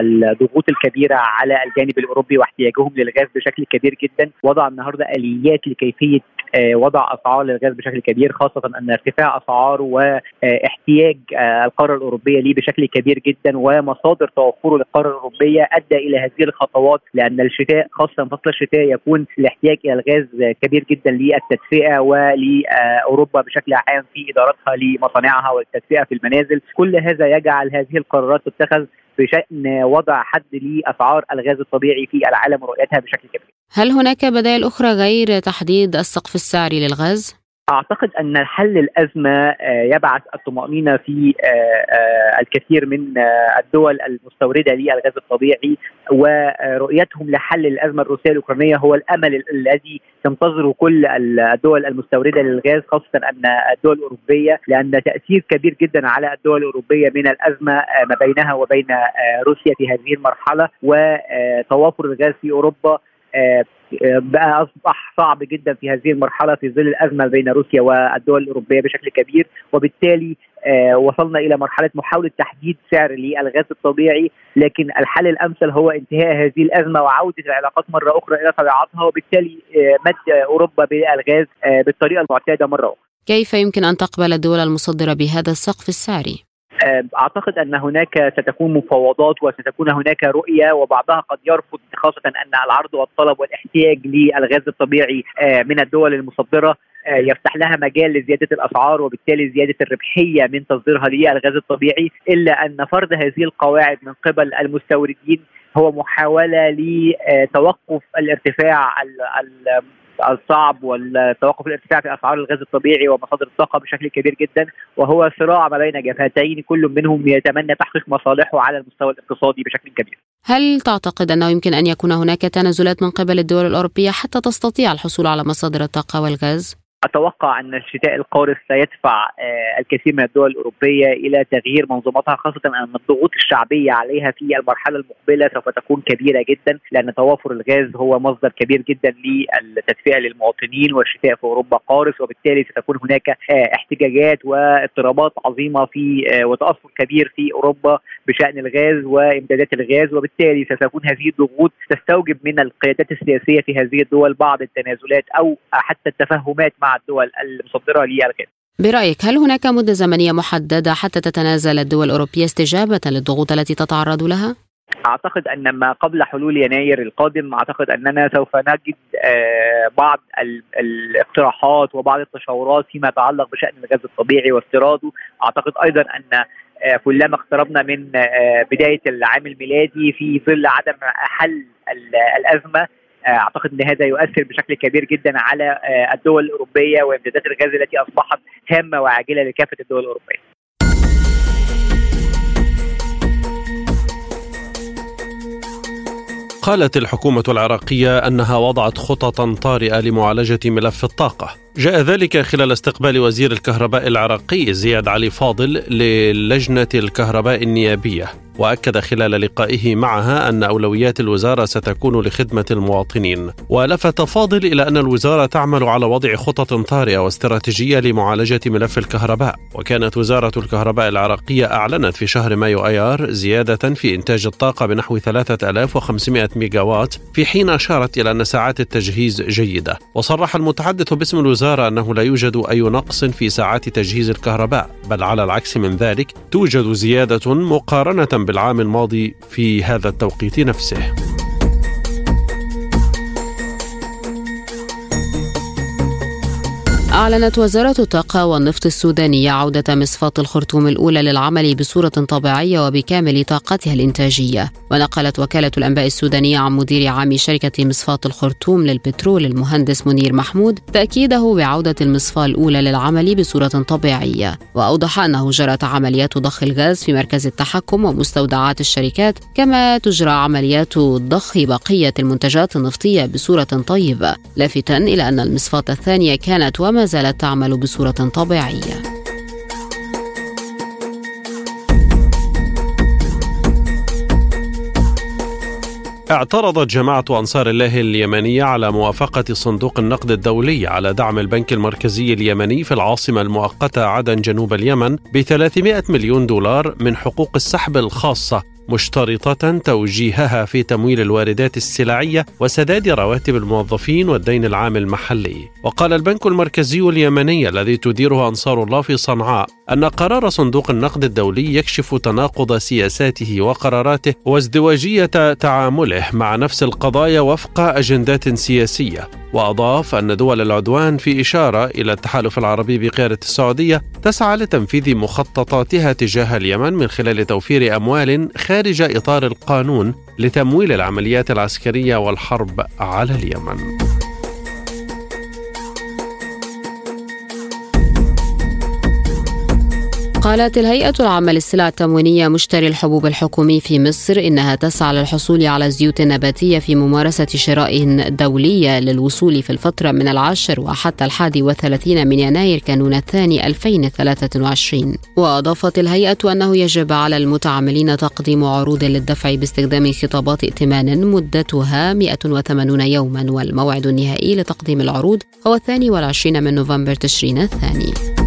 الضغوط الكبيرة على الجانب الأوروبي واحتياجهم للغاز بشكل كبير جدا وضع النهاردة آليات لكيفية وضع أسعار للغاز بشكل كبير خاصة أن ارتفاع أسعاره واحتياج القارة الأوروبية ليه بشكل كبير جدا ومصادر توفره للقارة الأوروبية أدى إلى هذه الخطوات لأن الشتاء خاصة فصل الشتاء يكون الاحتياج إلى الغاز كبير جدا للتدفئة ولأوروبا بشكل عام في إدارتها لمصانعها والتدفئة في المنازل كل هذا يجعل هذه القرارات تتخذ بشأن وضع حد لأسعار الغاز الطبيعي في العالم ورؤيتها بشكل كبير. هل هناك بدائل أخرى غير تحديد السقف السعري للغاز؟ أعتقد أن حل الأزمة يبعث الطمأنينة في الكثير من الدول المستوردة للغاز الطبيعي ورؤيتهم لحل الأزمة الروسية الأوكرانية هو الأمل الذي تنتظره كل الدول المستوردة للغاز خاصة أن الدول الأوروبية لأن تأثير كبير جدا على الدول الأوروبية من الأزمة ما بينها وبين روسيا في هذه المرحلة وتوافر الغاز في أوروبا بقى أصبح صعب جدا في هذه المرحلة في ظل الأزمة بين روسيا والدول الأوروبية بشكل كبير وبالتالي وصلنا إلى مرحلة محاولة تحديد سعر للغاز الطبيعي لكن الحل الأمثل هو انتهاء هذه الأزمة وعودة العلاقات مرة أخرى إلى طبيعتها وبالتالي مد أوروبا بالغاز بالطريقة المعتادة مرة أخرى. كيف يمكن أن تقبل الدول المصدرة بهذا السقف السعري؟ أعتقد أن هناك ستكون مفاوضات وستكون هناك رؤية وبعضها قد يرفض خاصة أن العرض والطلب والاحتياج للغاز الطبيعي من الدول المصدرة يفتح لها مجال لزيادة الأسعار وبالتالي زيادة الربحية من تصديرها للغاز الطبيعي إلا أن فرض هذه القواعد من قبل المستوردين هو محاولة لتوقف الارتفاع الصعب والتوقف الارتفاع في أسعار الغاز الطبيعي ومصادر الطاقة بشكل كبير جدا وهو صراع ما بين جبهتين كل منهم يتمنى تحقيق مصالحه على المستوى الاقتصادي بشكل كبير. هل تعتقد أنه يمكن أن يكون هناك تنازلات من قبل الدول الأوروبية حتى تستطيع الحصول على مصادر الطاقة والغاز؟ أتوقع أن الشتاء القارس سيدفع آه، الكثير من الدول الأوروبية إلى تغيير منظوماتها خاصة أن الضغوط الشعبية عليها في المرحلة المقبلة سوف تكون كبيرة جدا لأن توافر الغاز هو مصدر كبير جدا للتدفئة للمواطنين والشتاء في أوروبا قارس وبالتالي ستكون هناك آه، احتجاجات واضطرابات عظيمة في آه، وتأثر كبير في أوروبا بشأن الغاز وإمدادات الغاز وبالتالي ستكون هذه الضغوط تستوجب من القيادات السياسية في هذه الدول بعض التنازلات أو حتى التفاهمات مع الدول المصدرة للغاز. برأيك هل هناك مدة زمنية محددة حتى تتنازل الدول الأوروبية استجابة للضغوط التي تتعرض لها؟ أعتقد أن ما قبل حلول يناير القادم أعتقد أننا سوف نجد آه، بعض الاقتراحات وبعض التشاورات فيما يتعلق بشأن الغاز الطبيعي واستيراده أعتقد أيضا أن آه، كلما اقتربنا من آه، بداية العام الميلادي في ظل عدم حل الأزمة أعتقد إن هذا يؤثر بشكل كبير جدا على الدول الأوروبية وامدادات الغاز التي أصبحت هامة وعاجلة لكافة الدول الأوروبية. قالت الحكومة العراقية أنها وضعت خططا طارئة لمعالجة ملف الطاقة جاء ذلك خلال استقبال وزير الكهرباء العراقي زياد علي فاضل للجنة الكهرباء النيابية. وأكد خلال لقائه معها أن أولويات الوزارة ستكون لخدمة المواطنين. ولفت فاضل إلى أن الوزارة تعمل على وضع خطط طارئة واستراتيجية لمعالجة ملف الكهرباء. وكانت وزارة الكهرباء العراقية أعلنت في شهر مايو أيار زيادة في إنتاج الطاقة بنحو 3500 ميجاوات في حين أشارت إلى أن ساعات التجهيز جيدة. وصرح المتحدث باسم الوزارة أنه لا يوجد أي نقص في ساعات تجهيز الكهرباء بل على العكس من ذلك توجد زيادة مقارنة بالعام الماضي في هذا التوقيت نفسه. أعلنت وزارة الطاقة والنفط السودانية عودة مصفاة الخرطوم الأولى للعمل بصورة طبيعية وبكامل طاقتها الإنتاجية. ونقلت وكالة الأنباء السودانية عن مدير عام شركة مصفاة الخرطوم للبترول المهندس منير محمود تأكيده بعودة المصفاة الأولى للعمل بصورة طبيعية. وأوضح أنه جرت عمليات ضخ الغاز في مركز التحكم ومستودعات الشركات كما تجرى عمليات ضخ بقية المنتجات النفطية بصورة طيبة. لافتا إلى أن المصفاة الثانية كانت وما زالت تعمل بصورة طبيعية. اعترضت جماعة أنصار الله اليمنية على موافقة صندوق النقد الدولي على دعم البنك المركزي اليمني في العاصمة المؤقتة عدن جنوب اليمن ب 300 مليون دولار من حقوق السحب الخاصة. مشترطة توجيهها في تمويل الواردات السلعية وسداد رواتب الموظفين والدين العام المحلي. وقال البنك المركزي اليمني الذي تديره أنصار الله في صنعاء أن قرار صندوق النقد الدولي يكشف تناقض سياساته وقراراته وازدواجية تعامله مع نفس القضايا وفق أجندات سياسية وأضاف أن دول العدوان في إشارة إلى التحالف العربي بقيادة السعودية تسعى لتنفيذ مخططاتها تجاه اليمن من خلال توفير أموال خارج إطار القانون لتمويل العمليات العسكرية والحرب على اليمن. قالت الهيئة العامة للسلع التموينية مشتري الحبوب الحكومي في مصر إنها تسعى للحصول على الزيوت النباتية في ممارسة شراء دولية للوصول في الفترة من العاشر وحتى الحادي والثلاثين من يناير كانون الثاني 2023 وأضافت الهيئة أنه يجب على المتعاملين تقديم عروض للدفع باستخدام خطابات ائتمان مدتها 180 يوما والموعد النهائي لتقديم العروض هو الثاني والعشرين من نوفمبر تشرين الثاني.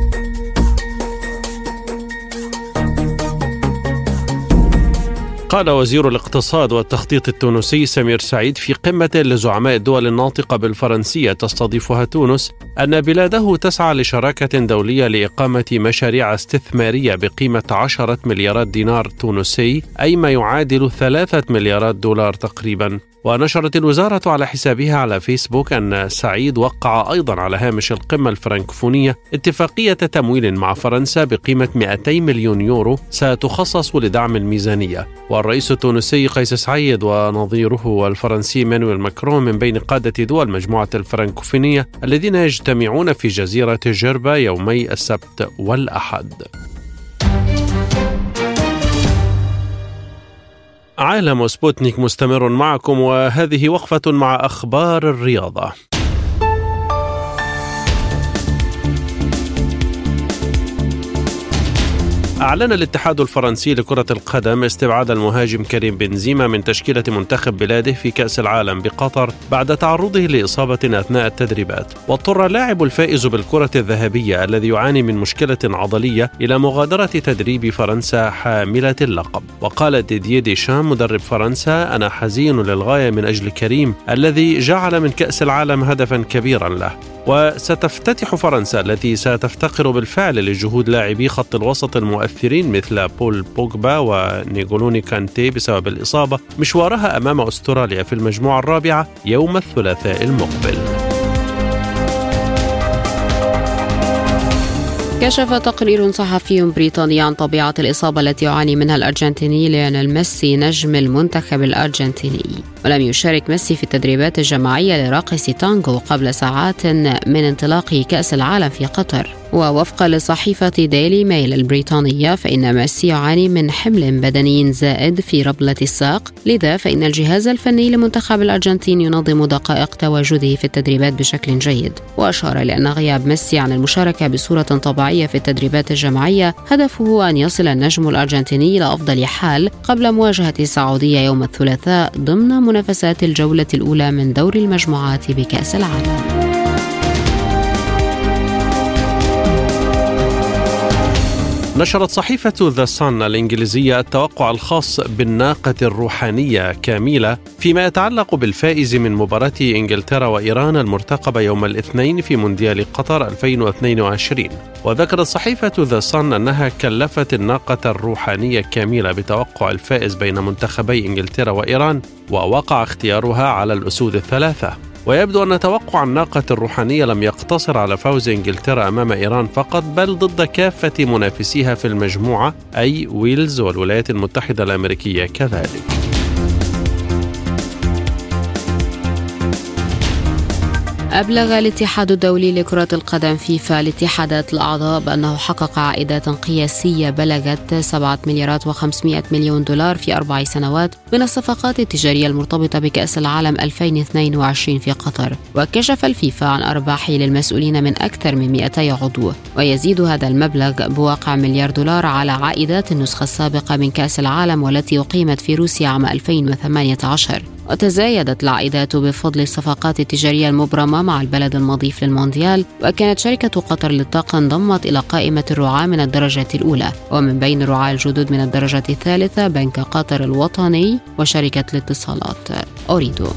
قال وزير الاقتصاد والتخطيط التونسي سمير سعيد في قمة لزعماء الدول الناطقة بالفرنسية تستضيفها تونس أن بلاده تسعى لشراكة دولية لإقامة مشاريع استثمارية بقيمة عشرة مليارات دينار تونسي أي ما يعادل ثلاثة مليارات دولار تقريبا. ونشرت الوزارة على حسابها على فيسبوك أن سعيد وقع أيضا على هامش القمة الفرنكوفونية اتفاقية تمويل مع فرنسا بقيمة 200 مليون يورو ستخصص لدعم الميزانية والرئيس التونسي قيس سعيد ونظيره الفرنسي إيمانويل ماكرون من بين قادة دول مجموعة الفرنكوفونية الذين يجتمعون في جزيرة جربا يومي السبت والأحد. عالم سبوتنيك مستمر معكم وهذه وقفة مع أخبار الرياضة. أعلن الاتحاد الفرنسي لكرة القدم استبعاد المهاجم كريم بنزيما من تشكيلة منتخب بلاده في كأس العالم بقطر بعد تعرضه لإصابة أثناء التدريبات. واضطر اللاعب الفائز بالكرة الذهبية الذي يعاني من مشكلة عضلية إلى مغادرة تدريب فرنسا حاملة اللقب. وقال ديديه ديشام مدرب فرنسا أنا حزين للغاية من أجل كريم الذي جعل من كأس العالم هدفا كبيرا له. وستفتتح فرنسا التي ستفتقر بالفعل لجهود لاعبي خط الوسط المؤثرين مثل بول بوجبا ونغولو كانتي بسبب الإصابة مشوارها أمام أستراليا في المجموعة الرابعة يوم الثلاثاء المقبل. كشف تقرير صحفي بريطاني عن طبيعة الإصابة التي يعاني منها الأرجنتيني ليونيل ميسي نجم المنتخب الأرجنتيني. ولم يشارك ميسي في التدريبات الجماعية لراقصي التانغو قبل ساعات من انطلاق كأس العالم في قطر. ووفقا لصحيفة ديلي ميل البريطانية فإن ميسي يعاني من حمل بدني زائد في ربلة الساق. لذا فإن الجهاز الفني لمنتخب الأرجنتين ينظم دقائق تواجده في التدريبات بشكل جيد. وأشار لأن غياب ميسي عن المشاركة بصورة طبيعية في التدريبات الجماعية هدفه أن يصل النجم الأرجنتيني إلى أفضل حال قبل مواجهة السعودية يوم الثلاثاء ضمن منافسات الجولة الأولى من دور المجموعات بكأس العالم. نشرت صحيفة ذا صن الإنجليزية التوقع الخاص بالناقة الروحانية كاميلة فيما يتعلق بالفائز من مباراة إنجلترا وإيران المرتقبة يوم الاثنين في مونديال قطر 2022 وذكرت صحيفة ذا صن أنها كلفت الناقة الروحانية كاميلة بتوقع الفائز بين منتخبي إنجلترا وإيران ووقع اختيارها على الأسود الثلاثة. ويبدو أن توقع الناقة الروحانية لم يقتصر على فوز إنجلترا أمام إيران فقط بل ضد كافة منافسيها في المجموعة أي ويلز والولايات المتحدة الأمريكية كذلك. أبلغ الاتحاد الدولي لكرة القدم فيفا الاتحادات الأعضاء بأنه حقق عائدات قياسية بلغت 7 مليارات و500 مليون دولار في أربع سنوات من الصفقات التجارية المرتبطة بكأس العالم 2022 في قطر. وكشف الفيفا عن أرباح للمسؤولين من أكثر من 200 عضو. ويزيد هذا المبلغ بواقع مليار دولار على عائدات النسخة السابقة من كأس العالم والتي أقيمت في روسيا عام 2018 وتزايدت العائدات بفضل الصفقات التجارية المبرمة مع البلد المضيف للمونديال وكانت شركة قطر للطاقة انضمت إلى قائمة الرعاة من الدرجة الأولى. ومن بين الرعاة الجدد من الدرجة الثالثة بنك قطر الوطني وشركة الاتصالات أوريدو.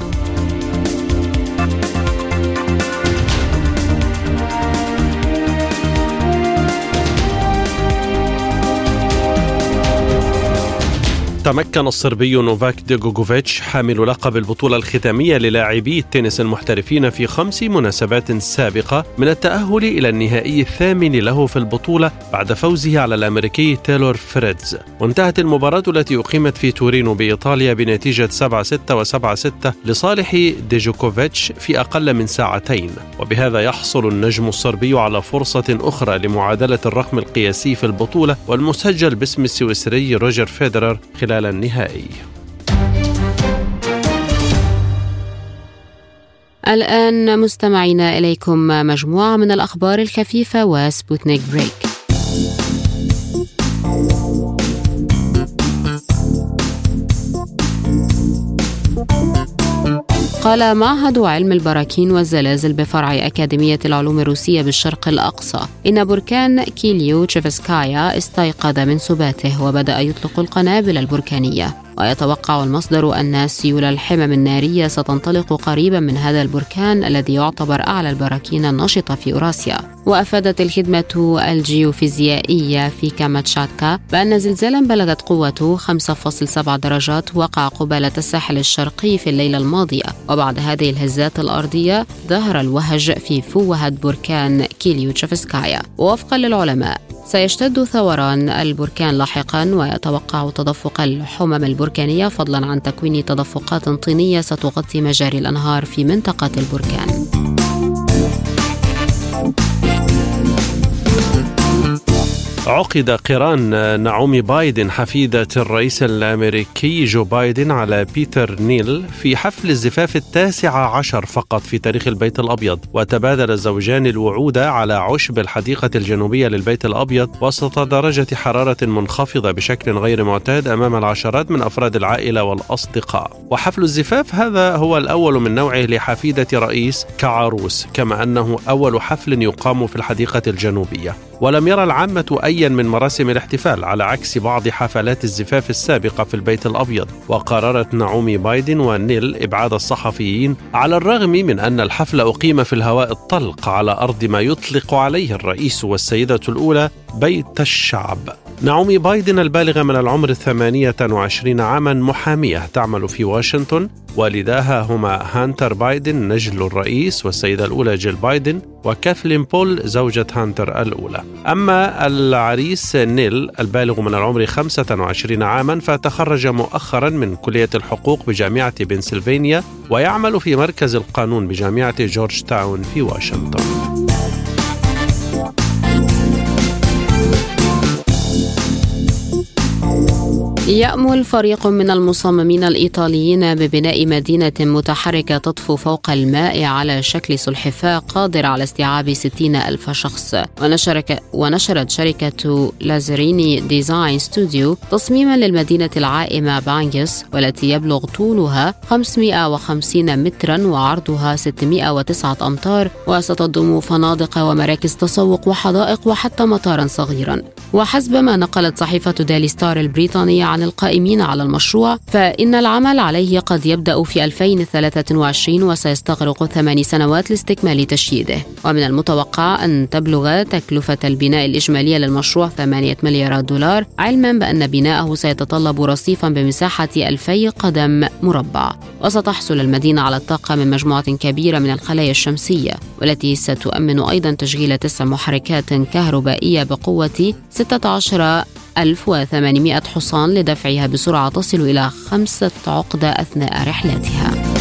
تمكن الصربي نوفاك ديجوكوفيتش حامل لقب البطولة الختامية للاعبي التنس المحترفين في خمس مناسبات سابقة من التأهل إلى النهائي الثامن له في البطولة بعد فوزه على الأمريكي تايلور فريتز. وانتهت المباراة التي أقيمت في تورينو بإيطاليا بنتيجة 7-6 و7-6 لصالح ديجوكوفيتش في أقل من ساعتين. وبهذا يحصل النجم الصربي على فرصة أخرى لمعادلة الرقم القياسي في البطولة والمسجل باسم السويسري روجر فيدرر خلال خلال النهائي. الآن مستمعينا إليكم مجموعة من الأخبار الخفيفة وسبوتنيك بريك. قال معهد علم البراكين والزلازل بفرع أكاديمية العلوم الروسية بالشرق الأقصى. إن بركان كليوتشيفسكايا استيقظ من سباته وبدأ يطلق القنابل البركانية. ويتوقع المصدر أن سيول الحمم النارية ستنطلق قريبا من هذا البركان الذي يعتبر أعلى البراكين النشطة في أوراسيا. وأفادت الخدمة الجيوفيزيائية في كاماتشاتكا بأن زلزالا بلغت قوته 5.7 درجات وقع قبالة الساحل الشرقي في الليلة الماضية. وبعد هذه الهزات الأرضية ظهر الوهج في فوهة بركان كيليو تشافسكايا ووفقا للعلماء سيشتد ثوران البركان لاحقا ويتوقع تدفق الحمم البركانية فضلا عن تكوين تدفقات طينية ستغطي مجاري الأنهار في منطقة البركان. عقد قران نعومي بايدن حفيدة الرئيس الأمريكي جو بايدن على بيتر نيل في حفل الزفاف التاسع عشر فقط في تاريخ البيت الأبيض. وتبادل الزوجان الوعود على عشب الحديقة الجنوبية للبيت الأبيض وسط درجة حرارة منخفضة بشكل غير معتاد أمام العشرات من أفراد العائلة والأصدقاء. وحفل الزفاف هذا هو الأول من نوعه لحفيدة رئيس كعروس كما أنه أول حفل يقام في الحديقة الجنوبية. ولم يرى العامة أيا من مراسم الاحتفال على عكس بعض حفلات الزفاف السابقة في البيت الأبيض. وقررت نعومي بايدن ونيل إبعاد الصحفيين على الرغم من أن الحفل أقيم في الهواء الطلق على أرض ما يطلق عليه الرئيس والسيدة الأولى بيت الشعب. نعومي بايدن البالغة من العمر 28 عاما محامية تعمل في واشنطن والداها هما هانتر بايدن نجل الرئيس والسيدة الأولى جيل بايدن وكاثلين بول زوجة هانتر الأولى. أما العريس نيل البالغ من العمر 25 عاما فتخرج مؤخرا من كلية الحقوق بجامعة بنسلفانيا ويعمل في مركز القانون بجامعة جورج تاون في واشنطن. يأمل فريق من المصممين الإيطاليين ببناء مدينة متحركة تطفو فوق الماء على شكل سلحفاة قادرة على استيعاب 60 ألف شخص. ونشرك ونشرت شركة لازريني ديزاين ستوديو تصميما للمدينة العائمة بانجيوس والتي يبلغ طولها 550 مترا وعرضها 609 أمتار. وستضم فنادق ومراكز تسوق وحدائق وحتى مطارا صغيرا. وحسب ما نقلت صحيفة ديلي ستار البريطانية عن القائمين على المشروع فإن العمل عليه قد يبدأ في 2023 وسيستغرق ثمان سنوات لاستكمال تشييده. ومن المتوقع أن تبلغ تكلفة البناء الإجمالية للمشروع 8 مليارات دولار علما بأن بناءه سيتطلب رصيفا بمساحة 2000 قدم مربع. وستحصل المدينة على الطاقة من مجموعة كبيرة من الخلايا الشمسية والتي ستؤمن أيضا تشغيل تسع محركات كهربائية بقوة 16 1800 حصان لدفعها بسرعة تصل إلى خمسة عقدة أثناء رحلاتها.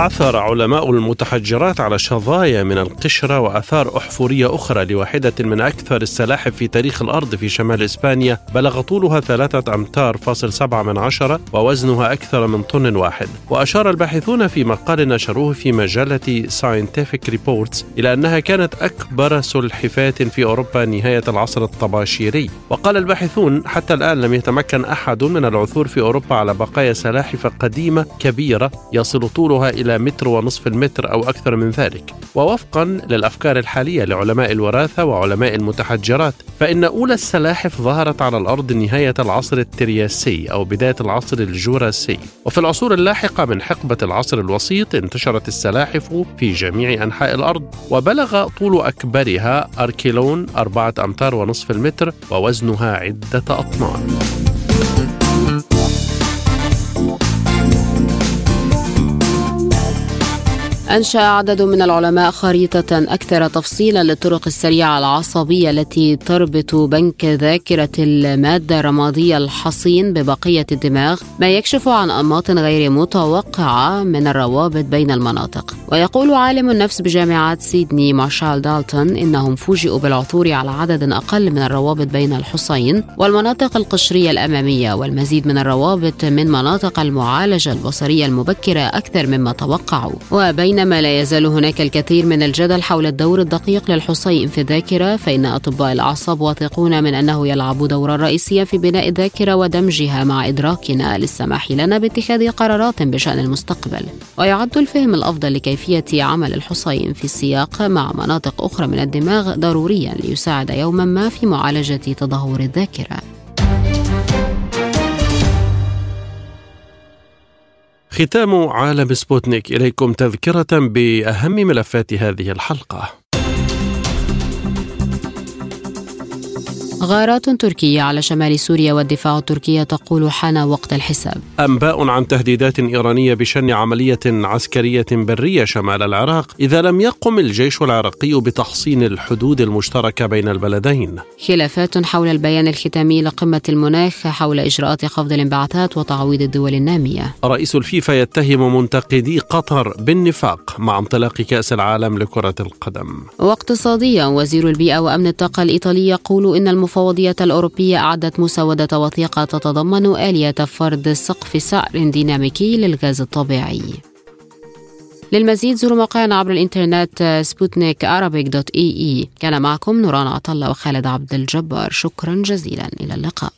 عثر علماء المتحجرات على شظايا من القشرة وأثار أحفورية أخرى لواحدة من أكثر السلاحف في تاريخ الأرض في شمال إسبانيا. بلغ طولها ثلاثة أمتار فاصل سبعة من عشرة ووزنها أكثر من طن واحد. وأشار الباحثون في مقال نشروه في مجلة Scientific Reports إلى أنها كانت أكبر سلحفاة في أوروبا نهاية العصر الطباشيري. وقال الباحثون حتى الآن لم يتمكن أحد من العثور في أوروبا على بقايا سلاحف قديمة كبيرة يصل طولها إلى متر ونصف المتر أو أكثر من ذلك ووفقا للأفكار الحالية لعلماء الوراثة وعلماء المتحجرات فإن أولى السلاحف ظهرت على الأرض نهاية العصر الترياسي أو بداية العصر الجوراسي. وفي العصور اللاحقة من حقبة العصر الوسيط انتشرت السلاحف في جميع أنحاء الأرض وبلغ طول أكبرها أركيلون أربعة أمتار ونصف المتر ووزنها عدة أطنان. أنشأ عدد من العلماء خريطة أكثر تفصيلا للطرق السريعة العصبية التي تربط بنك ذاكرة المادة الرمادية الحصين ببقية الدماغ ما يكشف عن أنماط غير متوقعة من الروابط بين المناطق. ويقول عالم النفس بجامعة سيدني مارشال دالتون إنهم فوجئوا بالعثور على عدد أقل من الروابط بين الحصين والمناطق القشرية الأمامية والمزيد من الروابط من مناطق المعالجة البصرية المبكرة أكثر مما توقعوا. وبين بينما لا يزال هناك الكثير من الجدل حول الدور الدقيق للحصين في الذاكرة فإن أطباء الأعصاب واثقون من أنه يلعب دورا رئيسيا في بناء الذاكرة ودمجها مع إدراكنا للسماح لنا باتخاذ قرارات بشأن المستقبل. ويعد الفهم الأفضل لكيفية عمل الحصين في السياق مع مناطق أخرى من الدماغ ضروريا ليساعد يوما ما في معالجة تدهور الذاكرة. ختام عالم سبوتنيك إليكم تذكرة بأهم ملفات هذه الحلقة. غارات تركية على شمال سوريا والدفاع التركية تقول حان وقت الحساب. أنباء عن تهديدات إيرانية بشن عملية عسكرية برية شمال العراق إذا لم يقم الجيش العراقي بتحصين الحدود المشتركة بين البلدين. خلافات حول البيان الختامي لقمة المناخ حول إجراءات خفض الانبعاثات وتعويض الدول النامية. رئيس الفيفا يتهم منتقدي قطر بالنفاق مع انطلاق كأس العالم لكرة القدم. واقتصاديا وزير البيئة وأمن الطاقة الإيطالي يقول إن المفوضية الأوروبية أعدت مسودة وثيقة تتضمن آلية فرض سقف سعر ديناميكي للغاز الطبيعي. للمزيد زوروا موقعنا عبر الإنترنت سبوتنيك dot AE. كان معكم نوران عطلة وخالد عبد الجبار. شكرا جزيلا. إلى اللقاء.